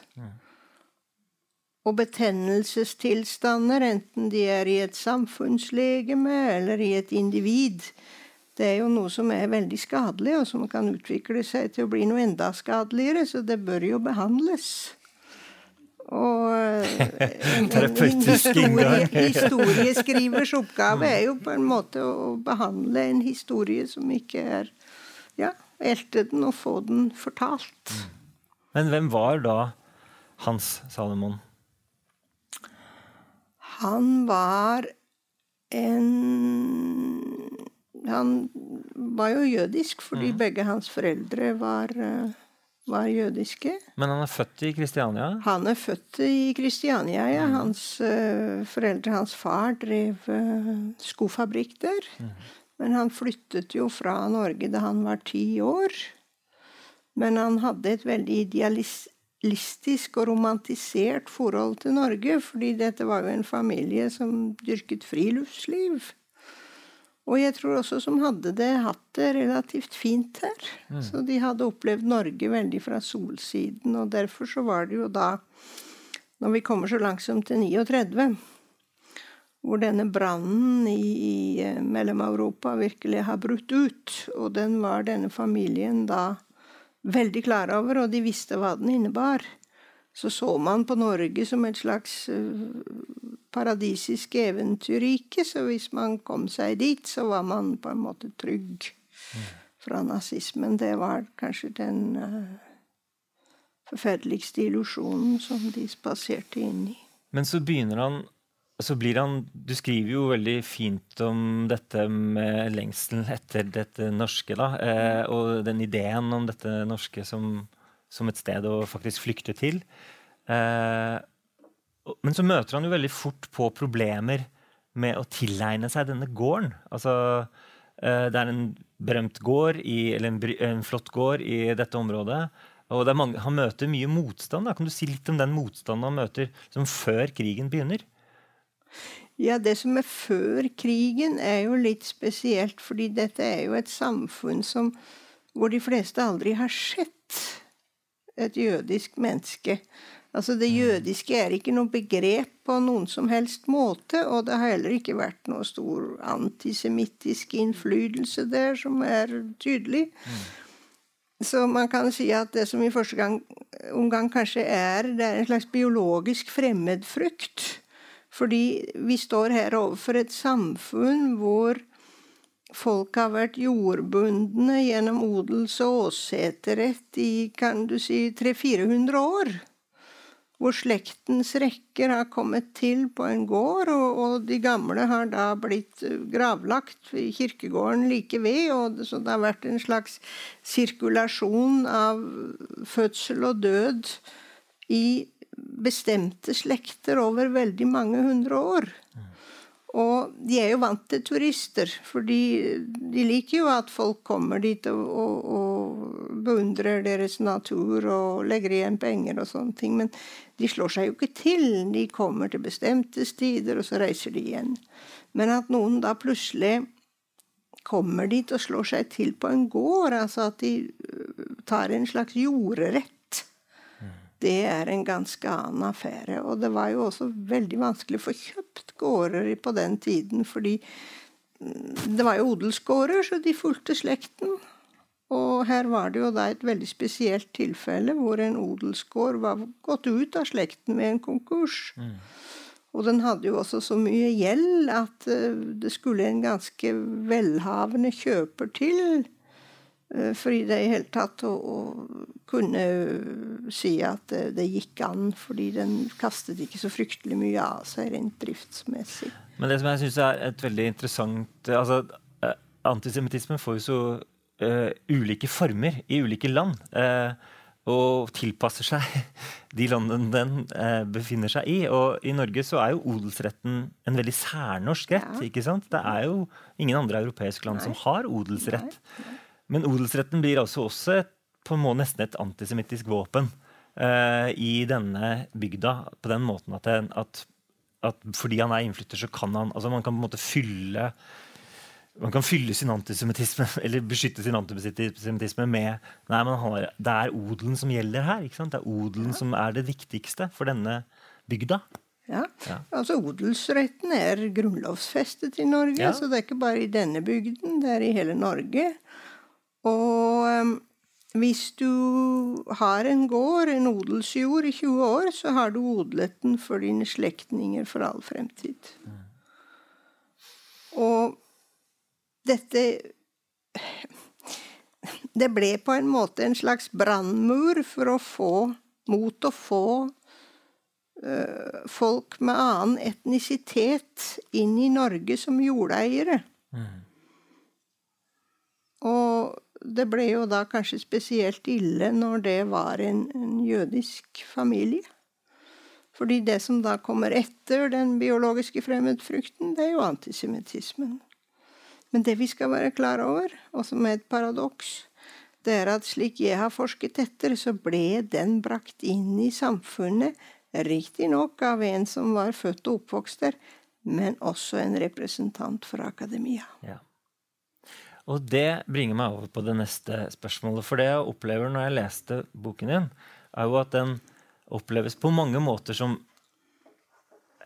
og betennelsestilstander, enten de er i et samfunnslegeme eller i et individ. Det er jo noe som er veldig skadelig, og som kan utvikle seg til å bli noe enda skadeligere, så det bør jo behandles. Og (laughs) en, Terapeutisk historie, historieskrivers oppgave er jo på en måte å behandle en historie som ikke er Ja, elte den og få den fortalt. Men hvem var da Hans Salomon? Han var en Han var jo jødisk fordi begge hans foreldre var, eh, var jødiske. Men han er født i Kristiania? Han er født i Kristiania. Ja. Hans uh, foreldre, hans far, drev uh, skofabrikk der. Men han flyttet jo fra Norge da han var ti år. Men han hadde et veldig idealistisk og romantisert forhold til Norge, fordi dette var jo en familie som dyrket friluftsliv. Og jeg tror også som hadde det hatt det relativt fint her. Så de hadde opplevd Norge veldig fra solsiden, og derfor så var det jo da, når vi kommer så langt som til 39, hvor denne brannen i, i eh, Mellom-Europa virkelig har brutt ut, og den var denne familien da veldig klar over, og de visste hva den innebar. Så så man på Norge som et slags eh, paradisisk eventyrrike, så hvis man kom seg dit, så var man på en måte trygg fra nazismen. Det var kanskje den eh, forferdeligste illusjonen som de spaserte inn i. Men så begynner han så blir han, Du skriver jo veldig fint om dette med lengselen etter dette norske. da, eh, Og den ideen om dette norske som, som et sted å faktisk flykte til. Eh, men så møter han jo veldig fort på problemer med å tilegne seg denne gården. Altså, eh, det er en berømt gård, i, eller en, en flott gård i dette området. Og mange, han møter mye motstand. Da. Kan du si litt om den motstanden han møter som før krigen begynner? Ja, det som er før krigen, er jo litt spesielt, fordi dette er jo et samfunn som, hvor de fleste aldri har sett et jødisk menneske. Altså Det jødiske er ikke noe begrep på noen som helst måte, og det har heller ikke vært noe stor antisemittisk innflytelse der som er tydelig. Så man kan si at det som i første gang, omgang kanskje er, det er en slags biologisk fremmedfrykt. Fordi vi står her overfor et samfunn hvor folk har vært jordbundne gjennom odels- og åseterett i kan du si 300-400 år. hvor slektens rekker har kommet til på en gård, og, og de gamle har da blitt eh, gravlagt i kirkegården like ved. Og, så det har vært en slags sirkulasjon av fødsel og død i bestemte slekter over veldig mange hundre år. Og de er jo vant til turister, for de, liker jo at folk kommer dit og, og, og, beundrer deres natur og legger igjen penger og sånne ting. Men de slår seg jo ikke til. De kommer til bestemte tider, og så reiser de igjen. Men at noen da plutselig kommer dit og slår seg til på en gård, altså at de tar en slags jordrett det er en ganske annen affære. Og det var jo også veldig vanskelig å få kjøpt gårder på den tiden, fordi mm, det var jo odelsgårder, så de fulgte slekten. Og her var det jo da et veldig spesielt tilfelle hvor en odelsgård var gått ut av slekten ved en konkurs. Mm. Og den hadde jo også så mye gjeld at eh, det skulle en ganske velhavende kjøper til for i det hele tatt å, å kunne si at det, det, gikk an, fordi den kastet ikke så fryktelig mye av seg rent driftsmessig. Men det som jeg syns er et veldig interessant altså, Antisemittismen får jo så uh, ulike former i ulike land. Uh, og tilpasser seg (laughs) de landene den uh, befinner seg i. Og i Norge så er jo odelsretten en veldig særnorsk rett. Ja. ikke sant? Det er jo ingen andre europeiske land Nei. som har odelsrett. Nei. Nei. Men odelsretten blir altså også et, på en måte nesten et antisemittisk våpen uh, i denne bygda. På den måten at, det, at, at, fordi han er innflytter, så kan han altså Man kan på en måte fylle man kan fylle sin antisemittisme (laughs) eller beskytte sin antisemittisme med Nei, men har, det er odelen som gjelder her. ikke sant? Det er odelen ja. som er det viktigste for denne bygda. Ja. ja. altså Odelsretten er grunnlovsfestet i Norge, ja. så det er ikke bare i denne bygden, det er i hele Norge. Og hvis du har en gård, en odelsjord, i 20 år, så har du odlet den for dine slektninger for all fremtid. Og dette Det ble på en måte en slags brannmur for å få mot å få uh, folk med annen etnisitet inn i Norge som jordeiere. Mm. Og det ble jo da kanskje spesielt ille når det var en, en jødisk familie. Fordi det som da kommer etter den biologiske fremmedfrukten, det er jo antisemittismen. Men det vi skal være klar over, og som er et paradoks, det er at slik jeg har forsket etter, så ble den brakt inn i samfunnet, riktignok av en som var født og oppvokst der, men også en representant for akademia. Ja. Og det bringer meg over på det neste spørsmålet. For det jeg opplever når jeg leste boken din, er jo at den oppleves på mange måter som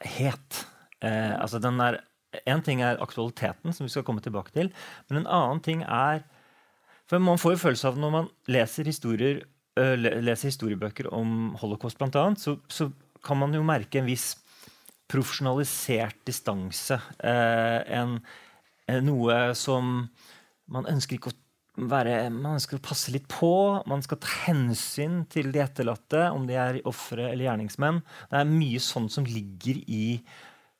het. Eh, altså den er Én ting er aktualiteten, som vi skal komme tilbake til. Men en annen ting er For man får jo følelse av når man leser, historier, uh, leser historiebøker om holocaust bl.a., så, så kan man jo merke en viss profesjonalisert distanse. Eh, en, noe som man ønsker ikke å være, man ønsker å passe litt på. Man skal ta hensyn til de etterlatte, om de er ofre eller gjerningsmenn. Det er mye sånn som ligger i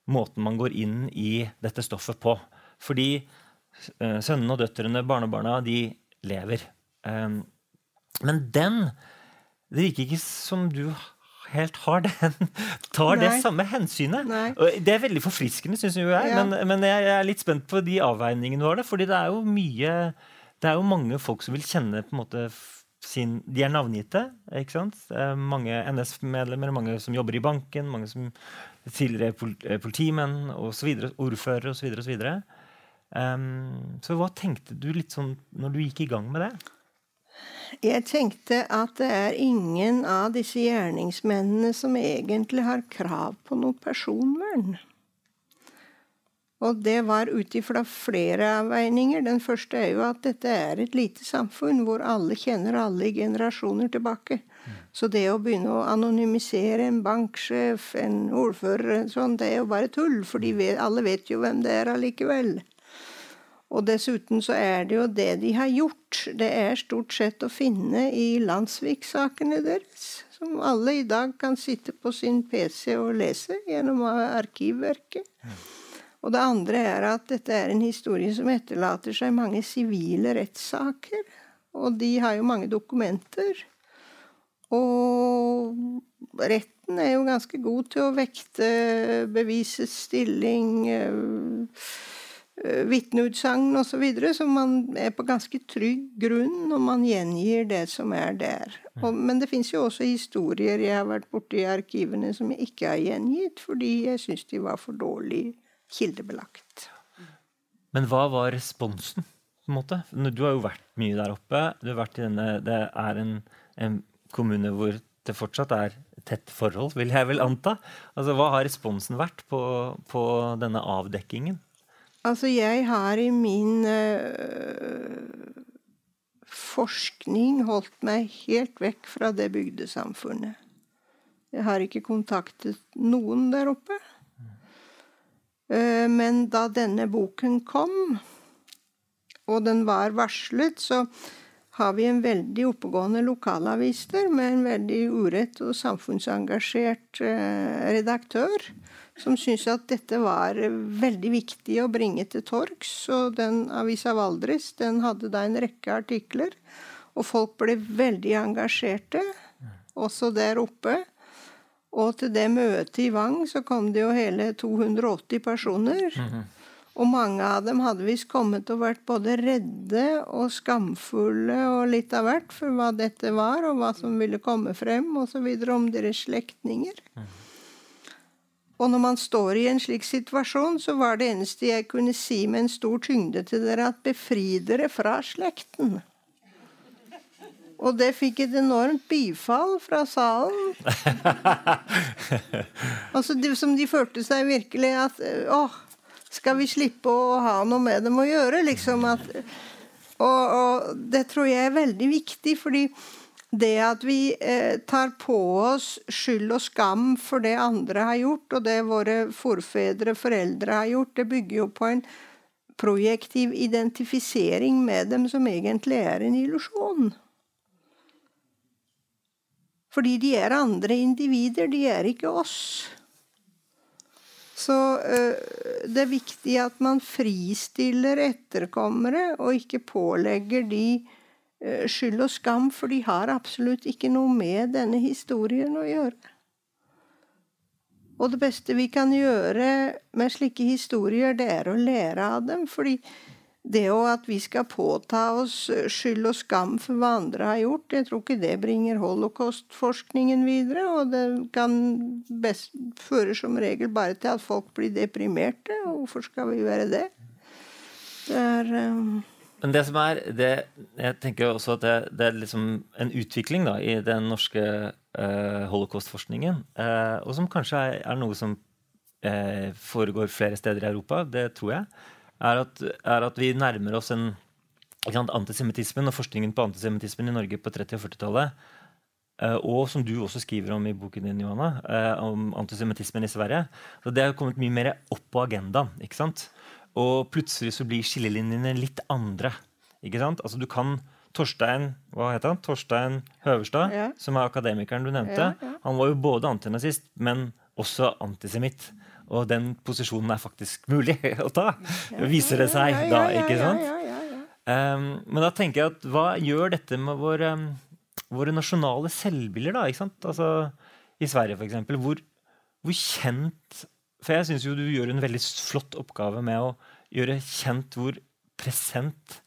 måten man går inn i dette stoffet på. Fordi uh, sønnene og døtrene, barnebarna, de lever. Um, men den Det virker ikke som du helt har den, tar Nei. det samme hensynet. Nei. Det er veldig forfriskende, syns jeg. Ja. Men, men, jeg er litt spent på de avveiningene du har. fordi det er jo mye Det er jo mange folk som vil kjenne på en måte sin, De er navngitte. ikke sant? Mange NS-medlemmer, mange som jobber i banken, mange som tidligere eh, politimenn osv., ordførere osv. Så, videre, og så, um, så hva tenkte du litt sånn når du gikk i gang med det? Jeg tenkte at det er ingen av disse gjerningsmennene som egentlig har krav på noe personvern. Og det var ut ifra flere avveininger. Den første er jo at dette er et lite samfunn hvor alle kjenner alle i generasjoner tilbake. Så det å begynne å anonymisere en banksjef, en ordfører, sånn, det er jo bare tull. For alle vet jo hvem det er allikevel. Og dessuten så er det jo det de har gjort. Det er stort sett å finne i landssviksakene deres, som alle i dag kan sitte på sin PC og lese gjennom Arkivverket. Og det andre er at dette er en historie som etterlater seg mange sivile rettssaker. Og de har jo mange dokumenter. Og retten er jo ganske god til å vekte bevisets stilling, vitneutsagn osv. Så, så man er på ganske trygg grunn når man gjengir det som er der. Og, men det fins jo også historier jeg har vært borti i arkivene som jeg ikke har gjengitt, fordi jeg syns de var for dårlig kildebelagt. Men hva var responsen? på en måte? Du har jo vært mye der oppe. Du har vært i denne, det er en, en kommune hvor det fortsatt er tett forhold, vil jeg vel anta. Altså, Hva har responsen vært på, på denne avdekkingen? Altså, jeg har i min øh, forskning holdt meg helt vekk fra det bygdesamfunnet. Jeg har ikke kontaktet noen der oppe. Uh, men da denne boken kom, og den var varslet, så har vi en veldig oppegående lokalavis der med en veldig urett og samfunnsengasjert eh, redaktør som syntes at dette var veldig viktig å bringe til torgs. Og den avisa Valdres den hadde da en rekke artikler, og folk ble veldig engasjerte, også der oppe. Og til det møtet i Vang så kom det jo hele 280 personer. Mm -hmm. Og mange av dem hadde visst kommet og vært både redde og skamfulle og litt av hvert for hva dette var, og hva som ville komme frem, osv. om deres slektninger. Og når man står i en slik situasjon, så var det eneste jeg kunne si med en stor tyngde til dere, at befri dere fra slekten. Og det fikk et enormt bifall fra salen. (laughs) altså, de, Som de følte seg virkelig at åh, skal vi slippe å ha noe med dem å gjøre? Liksom at, og, og, det tror jeg er veldig viktig, fordi det at vi eh, tar på oss skyld og skam for det andre har gjort, og det våre forfedre, foreldre har gjort, det bygger jo på en projektiv identifisering med dem som egentlig er en illusjon. Fordi de er andre individer, de er ikke oss. Så uh, det er viktig at man fristiller etterkommere, og ikke pålegger de uh, skyld og skam, for de har absolutt ikke noe med denne historien å gjøre. Og det beste vi kan gjøre med slike historier, det er å lære av dem. fordi det òg at vi skal påta oss skyld og skam for hva andre har gjort, jeg tror ikke det bringer holocaustforskningen videre. Og det kan best føre som regel bare til at folk blir deprimerte. Og hvorfor skal vi være det? Det er um men det som er det, Jeg tenker også at det, det er liksom en utvikling da, i den norske uh, holocaustforskningen. Uh, og som kanskje er, er noe som uh, foregår flere steder i Europa. Det tror jeg er at, er at vi nærmer oss en antisemittismen og forskningen på antisemittismen i Norge på 30- og 40-tallet. Uh, eh, og som du også skriver om i boken din, Johanna, uh, om antisemittismen i Sverige. Så Det har kommet mye mer opp på agendaen. ikke sant? Og plutselig så blir skillelinjene litt andre. ikke sant? Altså Du kan Torstein hva heter han? Torstein Høverstad, ja. som er akademikeren du nevnte. Ja, ja. Han var jo både antinazist, men også antisemitt. Og den posisjonen er faktisk mulig (laughs) å ta, viser det seg da. ikke sant? Um, men da tenker jeg at hva gjør dette med våre, våre nasjonale selvbilder, da? ikke sant? Altså, I Sverige, f.eks. Hvor, hvor kjent For jeg syns jo du gjør en veldig flott oppgave med å gjøre kjent hvor present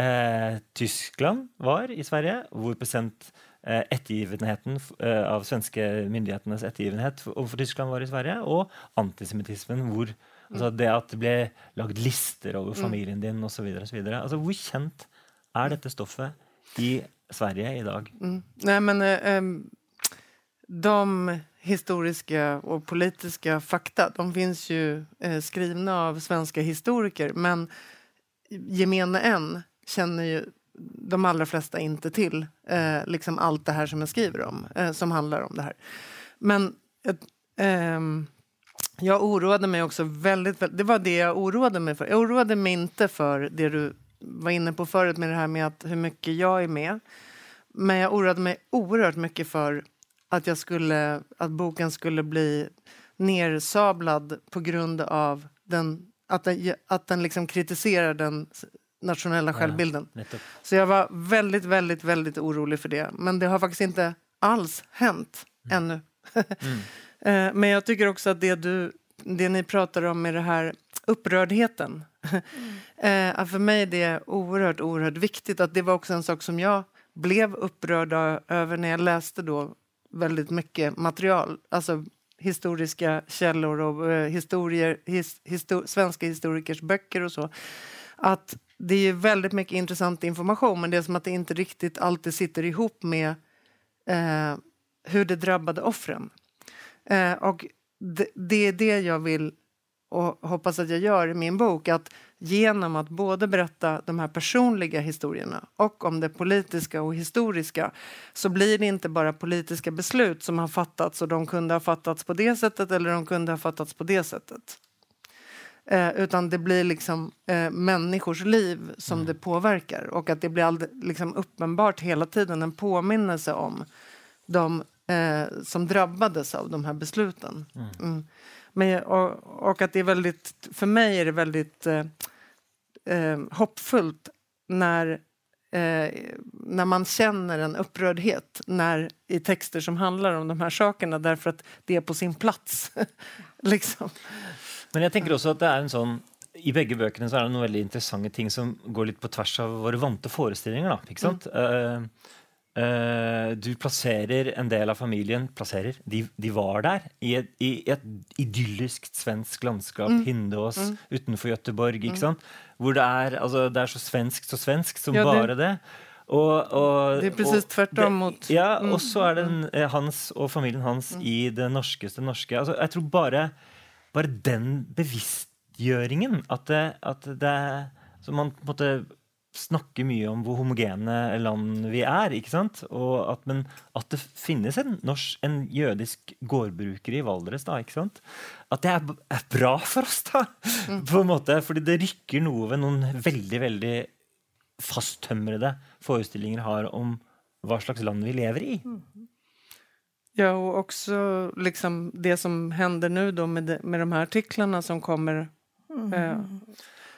eh, Tyskland var i Sverige. Hvor present ettergivenheten eh, av svenske myndighetenes ettergivenhet overfor Tyskland var i Sverige, og antisemittismen. hvor altså Det at det ble lagd lister over mm. familien din osv. Altså, hvor kjent er dette stoffet i Sverige i dag? Mm. Nei, men eh, de historiske og politiske fakta de finnes jo eh, skrevet av svenske historikere, men gemene en kjenner jo de allra flesta inte till eh, liksom allt det här som jag skriver om, eh, som handlar om det här. Men eh, jag oroade mig också väldigt, väldigt, det var det jag oroade mig för. Jag oroade mig inte för det du var inne på förut med det här med att hur mycket jag är med. men jag oroade mig oerhört mycket för att, jag skulle, att boken skulle bli nersablad på grund av den, att den, att den liksom kritiserar den nationella självbilden. Ja, Så jag var väldigt, väldigt, väldigt orolig för det. Men det har faktiskt inte alls hänt ännu. mm. (laughs) Men jag tycker också att det, du, det ni pratar om med det här upprördheten. (laughs) mm. For för mig är det oerhört, oerhört viktigt. Att det var också en sak som jag blev upprörd over över när jag läste då väldigt mycket material. Alltså historiska källor och eh, historier, his, histor, svenska historikers böcker och så. Att det är väldigt mycket intressant information men det är som att det inte riktigt alltid sitter ihop med eh, hur det drabbade offren. Eh, och det, det är det jag vill och hoppas att jag gör i min bok. Att genom att både berätta de här personliga historierna och om det politiska och historiska så blir det inte bara politiska beslut som har fattats och de kunde ha fattats på det sättet eller de kunde ha fattats på det sättet. Eh, utan det blir liksom eh, människors liv som det påverkar och att det blir all, liksom uppenbart hela tiden en påminnelse om de eh, som drabbades av de här besluten. Mm. Men, och, och att det är väldigt, för mig är det väldigt eh, eh, hoppfullt när, eh, när man känner en upprördhet när, i texter som handlar om de här sakerna därför att det är på sin plats. (laughs) liksom. Men jeg tenker også at det er en sånn I begge bøkene så er det noen veldig interessante ting som går litt på tvers av våre vante forestillinger. da, ikke sant? Mm. Uh, uh, du plasserer en del av familien plasserer, de, de var der i et, i et idyllisk svensk landskap, Hindås utenfor Gøteborg. ikke sant? Hvor det er, altså, det er så svenskt så svenskt som Ja, det- bare det. Og, og, Det er presis og tvärtom mot- Ja, og så er det en, eh, hans og familien hans i det norskeste norske. Altså, jeg tror bare, bare den bevisstgjøringen at det, at det Så man på en måte snakker mye om hvor homogene land vi er, ikke sant? Og at, men at det finnes en, norsk, en jødisk gårdbruker i Valdres, da, ikke sant? At det er, er bra for oss, da! På en måte, fordi det rykker noe ved noen veldig, veldig fasttømrede forestillinger har om hva slags land vi lever i. Ja, och också liksom det som händer nu då med, de, med de här artiklarna som kommer. Eh,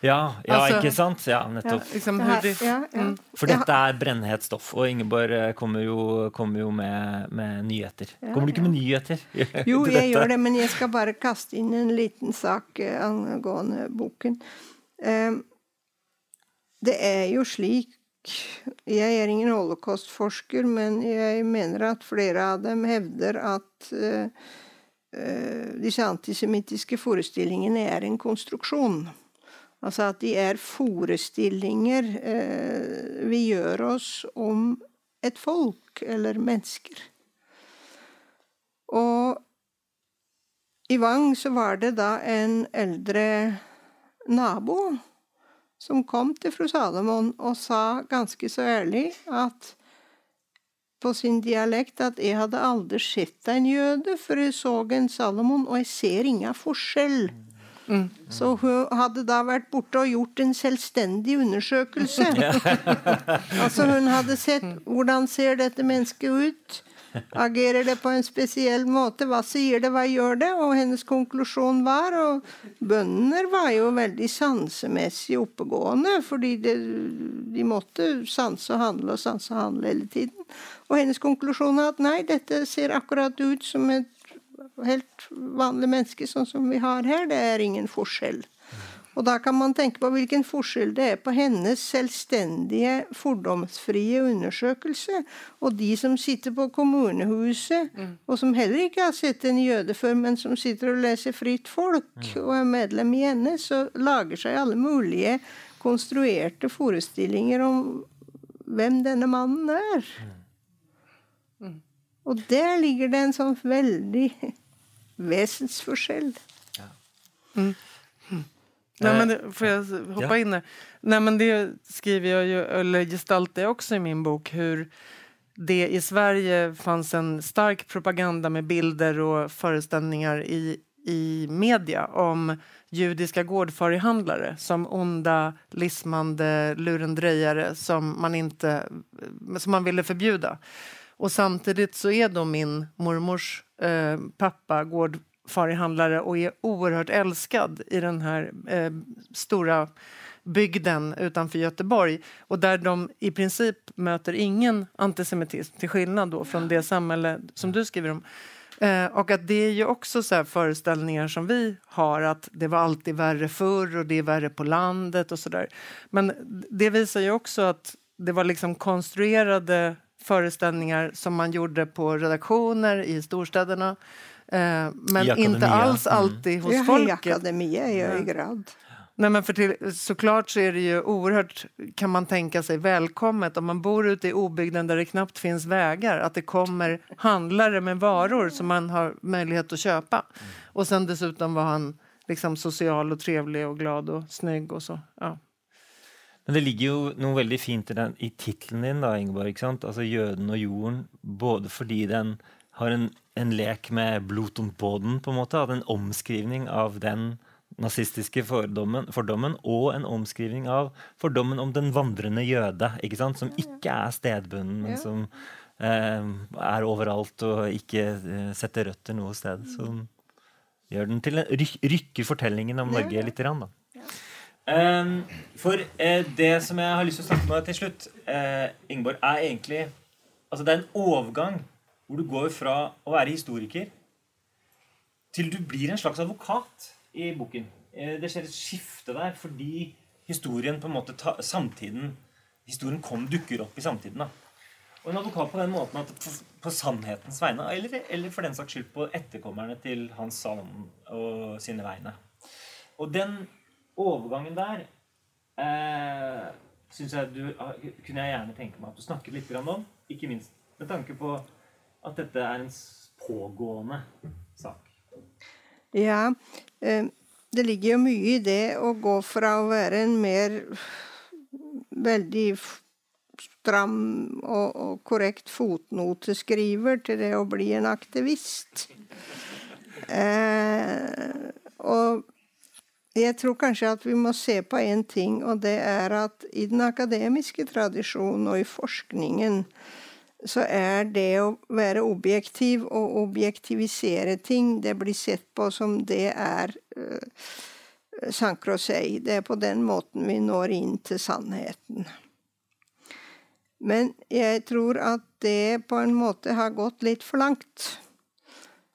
Ja, ja Altså- ikke sant? Ja, ja, liksom Det hur ja, ja. Mm. For dette er brennhett stoff, og Ingeborg eh, kommer jo, kommer jo med, med nyheter. Kommer du ikke med nyheter? (laughs) Jo, jeg dette? gjør det, men jeg skal bare kaste inn en liten sak eh, angående boken. Eh, Det er jo slik Jeg er ingen holocaustforsker, men jeg mener at flere av dem hevder at uh, uh, disse antisemittiske forestillingene er en konstruksjon. Altså at de er forestillinger uh, vi gjør oss om et folk eller mennesker. Og i Vang så var det da en eldre nabo som kom til fru Salomon og sa ganske så ærlig at på sin dialekt at 'jeg hadde aldri sett en jøde før jeg så en Salomon, og jeg ser ingen forskjell'. Så hun hadde da vært borte og gjort en selvstendig undersøkelse. (laughs) altså hun hadde sett hvordan ser dette mennesket ut. Agerer det på en spesiell måte? Hva sier det, hva gjør det? Og hennes konklusjon var Og bønder var jo veldig sansemessig oppegående, fordi det, de måtte sanse og handle og sanse og handle hele tiden. Og hennes konklusjon er at nei, dette ser akkurat ut som et helt vanlig menneske, sånn som vi har her. Det er ingen forskjell. Og da kan man tenke på hvilken forskjell det er på hennes selvstendige, fordomsfrie undersøkelse, og de som sitter på kommunehuset, og som heller ikke har sett en jøde før, men som sitter og leser Fritt Folk og er medlem i NS, og lager seg alle mulige konstruerte forestillinger om hvem denne mannen er. Og der ligger det en sånn veldig (laughs) vesensforskjell. Nej, men det, får jag hoppa ja. in där? Nej, men det skriver jag ju, eller gestaltar jag också i min bok, hur det i Sverige fanns en stark propaganda med bilder och föreställningar i, i media om judiska gårdfarihandlare som onda, lismande lurendrejare som man, inte, som man ville förbjuda. Och samtidigt så är då min mormors eh, pappa gårdfarihandlare och är oerhört älskad i den här eh, stora bygden utanför Göteborg och där de i princip möter ingen antisemitism till skillnad då från det samhälle som du skriver om. Eh, och att det är ju också så föreställningar som vi har att det var alltid värre förr och det är värre på landet och sådär. Men det visar ju också att det var liksom konstruerade föreställningar som man gjorde på redaktioner i storstäderna. Eh, men inte alls mm. alltid mm. hos ja, folket. I akademia i hög grad. Nej, men för till, såklart så är det ju oerhört, kan man tänka sig, välkommet om man bor ute i obygden där det knappt finns vägar, att det kommer handlare med varor som man har möjlighet att köpa. Och sen dessutom var han liksom social och trevlig och glad och snygg och så. Ja. Men det ligger jo noe veldig fint i, den, i tittelen din, da, Ingeborg. ikke sant? Altså 'Jøden og jorden'. Både fordi den har en, en lek med blot om på en måte. At en omskrivning av den nazistiske fordommen, fordommen, og en omskrivning av fordommen om den vandrende jøde, ikke sant? som ikke er stedbunden, men som eh, er overalt og ikke eh, setter røtter noe sted. Som gjør den til en, ryk, rykker fortellingen om Norge litt. Grann, da. Um, for eh, det som jeg har lyst til å snakke med til slutt, eh, Ingeborg, er egentlig Altså det er en overgang hvor du går fra å være historiker til du blir en slags advokat i boken. Eh, det skjer et skifte der fordi historien på en måte ta, samtiden Historien kom, dukker opp i samtiden. da. Og en advokat på den måten at på, på sannhetens vegne, eller, eller, for den saks skyld på etterkommerne til Hans Salomon og sine vegne. Og den overgangen der eh, synes jeg du, kunne jeg gjerne tenke meg at du snakket litt om. Ikke minst med tanke på at dette er en pågående sak. Ja, eh, det ligger jo mye i det å gå fra å være en mer veldig stram og, og korrekt fotnoteskriver til det å bli en aktivist. Eh, og jeg tror kanskje at vi må se på én ting, og det er at i den akademiske tradisjonen og i forskningen så er det å være objektiv og objektivisere ting, det blir sett på som det er uh, eh, sankrosei. Det er på den måten vi når inn til sannheten. Men jeg tror at det på en måte har gått litt for langt.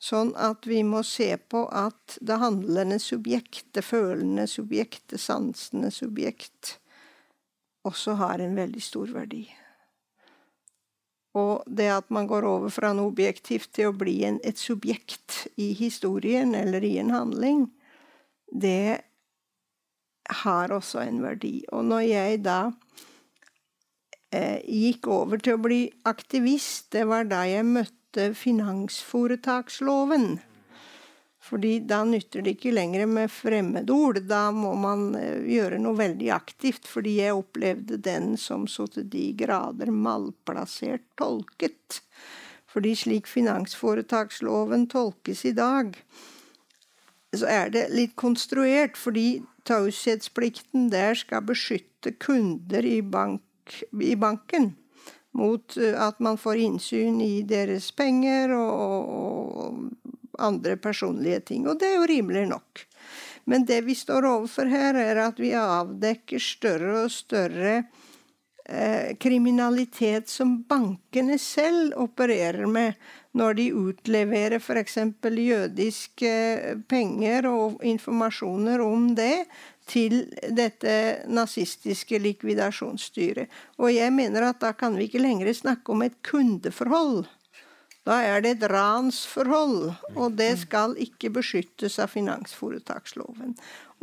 Sånn at vi må se på at det handlende subjekt, det følende subjekt, det sansende subjekt, også har en veldig stor verdi. Og det at man går over fra noe objektivt til å bli en, et subjekt i historien eller i en handling, det har også en verdi. Og når jeg da eh, gikk over til å bli aktivist, det var da jeg møtte finansforetaksloven. Fordi da nytter det ikke lenger med fremmedord. Da må man eh, gjøre noe veldig aktivt. Fordi jeg opplevde den som så til de grader malplassert tolket. Fordi slik finansforetaksloven tolkes i dag, så er det litt konstruert. Fordi taushetsplikten der skal beskytte kunder i, bank, i banken mot eh, at man får innsyn i deres penger og, og andre personlige ting. Og det er jo rimelig nok. Men det vi står overfor her, er at vi avdekker større og større eh, kriminalitet som bankene selv opererer med når de utleverer f.eks. jødiske penger og informasjoner om det til dette nazistiske likvidasjonsstyret. Og jeg mener at da kan vi ikke lenger snakke om et kundeforhold. Da er det et ransforhold, og det skal ikke beskyttes av finansforetaksloven.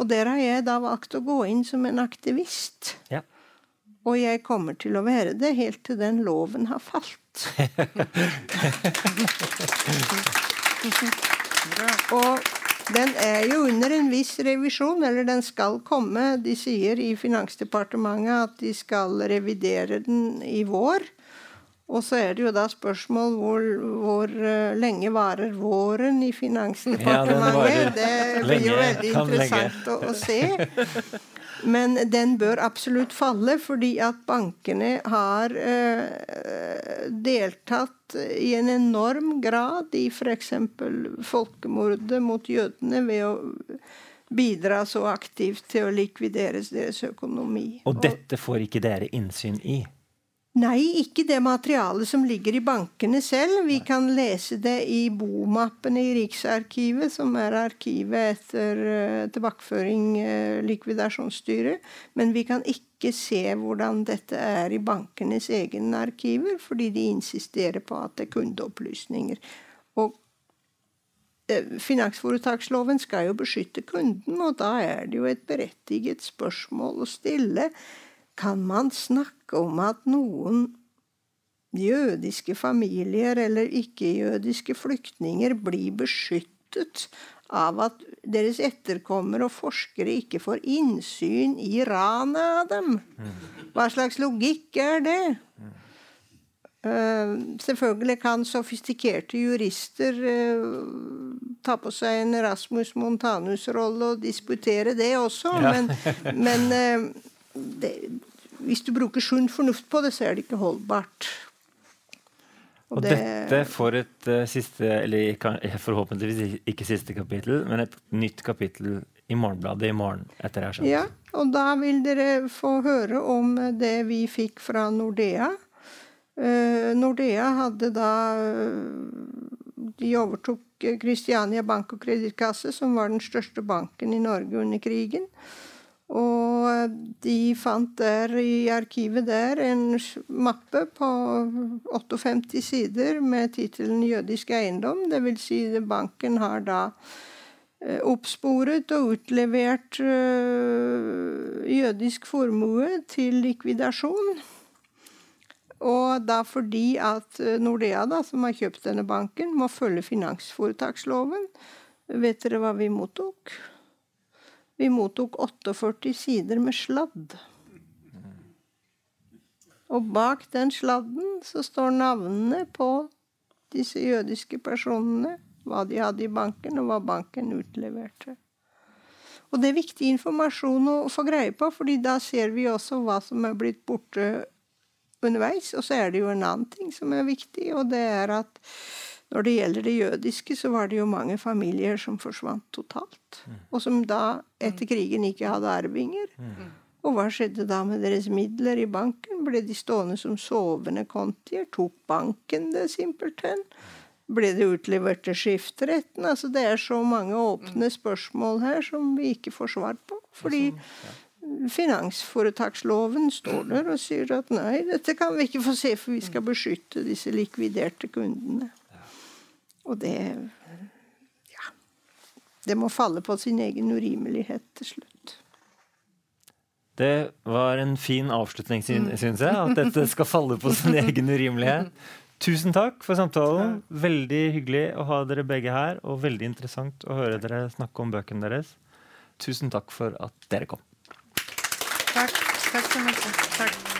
Og der har jeg da valgt å gå inn som en aktivist. Ja. Og jeg kommer til å være det helt til den loven har falt. (laughs) og den er jo under en viss revisjon, eller den skal komme. De sier i Finansdepartementet at de skal revidere den i vår. Og så er det jo da spørsmål hvor, hvor uh, lenge varer våren i Finansdepartementet. Ja, det blir jo veldig interessant å, å, se. Men den bør absolutt falle, fordi at bankene har eh, deltatt i en enorm grad i f.eks. folkemordet mot jødene ved å bidra så aktivt til å likvidere deres økonomi. Og dette får ikke dere innsyn i? Nei, ikke det materialet som ligger i bankene selv. Vi kan lese det i bomappene i Riksarkivet, som er arkivet etter uh, tilbakeføring uh, likvidasjonsstyret. Men vi kan ikke se hvordan dette er i bankenes egne arkiver, fordi de insisterer på at det er kundeopplysninger. Og uh, Finansforetaksloven skal jo beskytte kunden, og da er det jo et berettiget spørsmål å stille kan man snakke om at noen jødiske familier eller ikke-jødiske flyktninger blir beskyttet av at deres etterkommere og forskere ikke får innsyn i ranet av dem. Hva slags logikk er det? Uh, selvfølgelig kan sofistikerte jurister uh, ta på seg en Rasmus Montanus-rolle og disputere det også, ja. men, men uh, det, hvis du bruker sunn fornuft på det, så er det ikke holdbart. Og, og det, dette får et uh, siste, eller forhåpentligvis ikke siste kapittel, men et nytt kapittel i Morgenbladet i morgen. etter jeg Ja, og da vil dere få høre om det vi fikk fra Nordea. Uh, Nordea hadde da De overtok Kristiania Bank og Kredittkasse, som var den største banken i Norge under krigen. Og de fant der i arkivet der en mappe på 58 sider med tittelen 'Jødisk eiendom'. Det vil si banken har da eh, oppsporet og utlevert uh, jødisk formue til likvidasjon. Og da fordi at Nordea, da, som har kjøpt denne banken, må følge finansforetaksloven. Vet dere hva vi mottok? Vi mottok 48 sider med sladd. Og bak den sladden så står navnene på disse jødiske personene, hva de hadde i banken, og hva banken utleverte. Og det er viktig informasjon å få greie på, fordi da ser vi også hva som er blitt borte underveis. Og så er det jo en annen ting som er viktig, og det er at når det gjelder det jødiske, så var det jo mange familier som forsvant totalt. Mm. Og som da etter krigen ikke hadde arvinger. Mm. Og hva skjedde da med deres midler i banken? Ble de stående som sovende kontier? Tok banken det simpelthen? Ble det utlevert til skifteretten? Altså det er så mange åpne mm. spørsmål her som vi ikke får svar på. Fordi finansforetaksloven står der og sier at nei, dette kan vi ikke få se, for vi skal beskytte disse likviderte kundene. Og det Ja. Det må falle på sin egen urimelighet til slutt. Det var en fin avslutning, mm. syns jeg. At dette skal falle på sin (laughs) egen urimelighet. Tusen takk for samtalen. Veldig hyggelig å ha dere begge her, og veldig interessant å høre dere snakke om bøkene deres. Tusen takk for at dere kom. Takk. Takk så mye. Takk.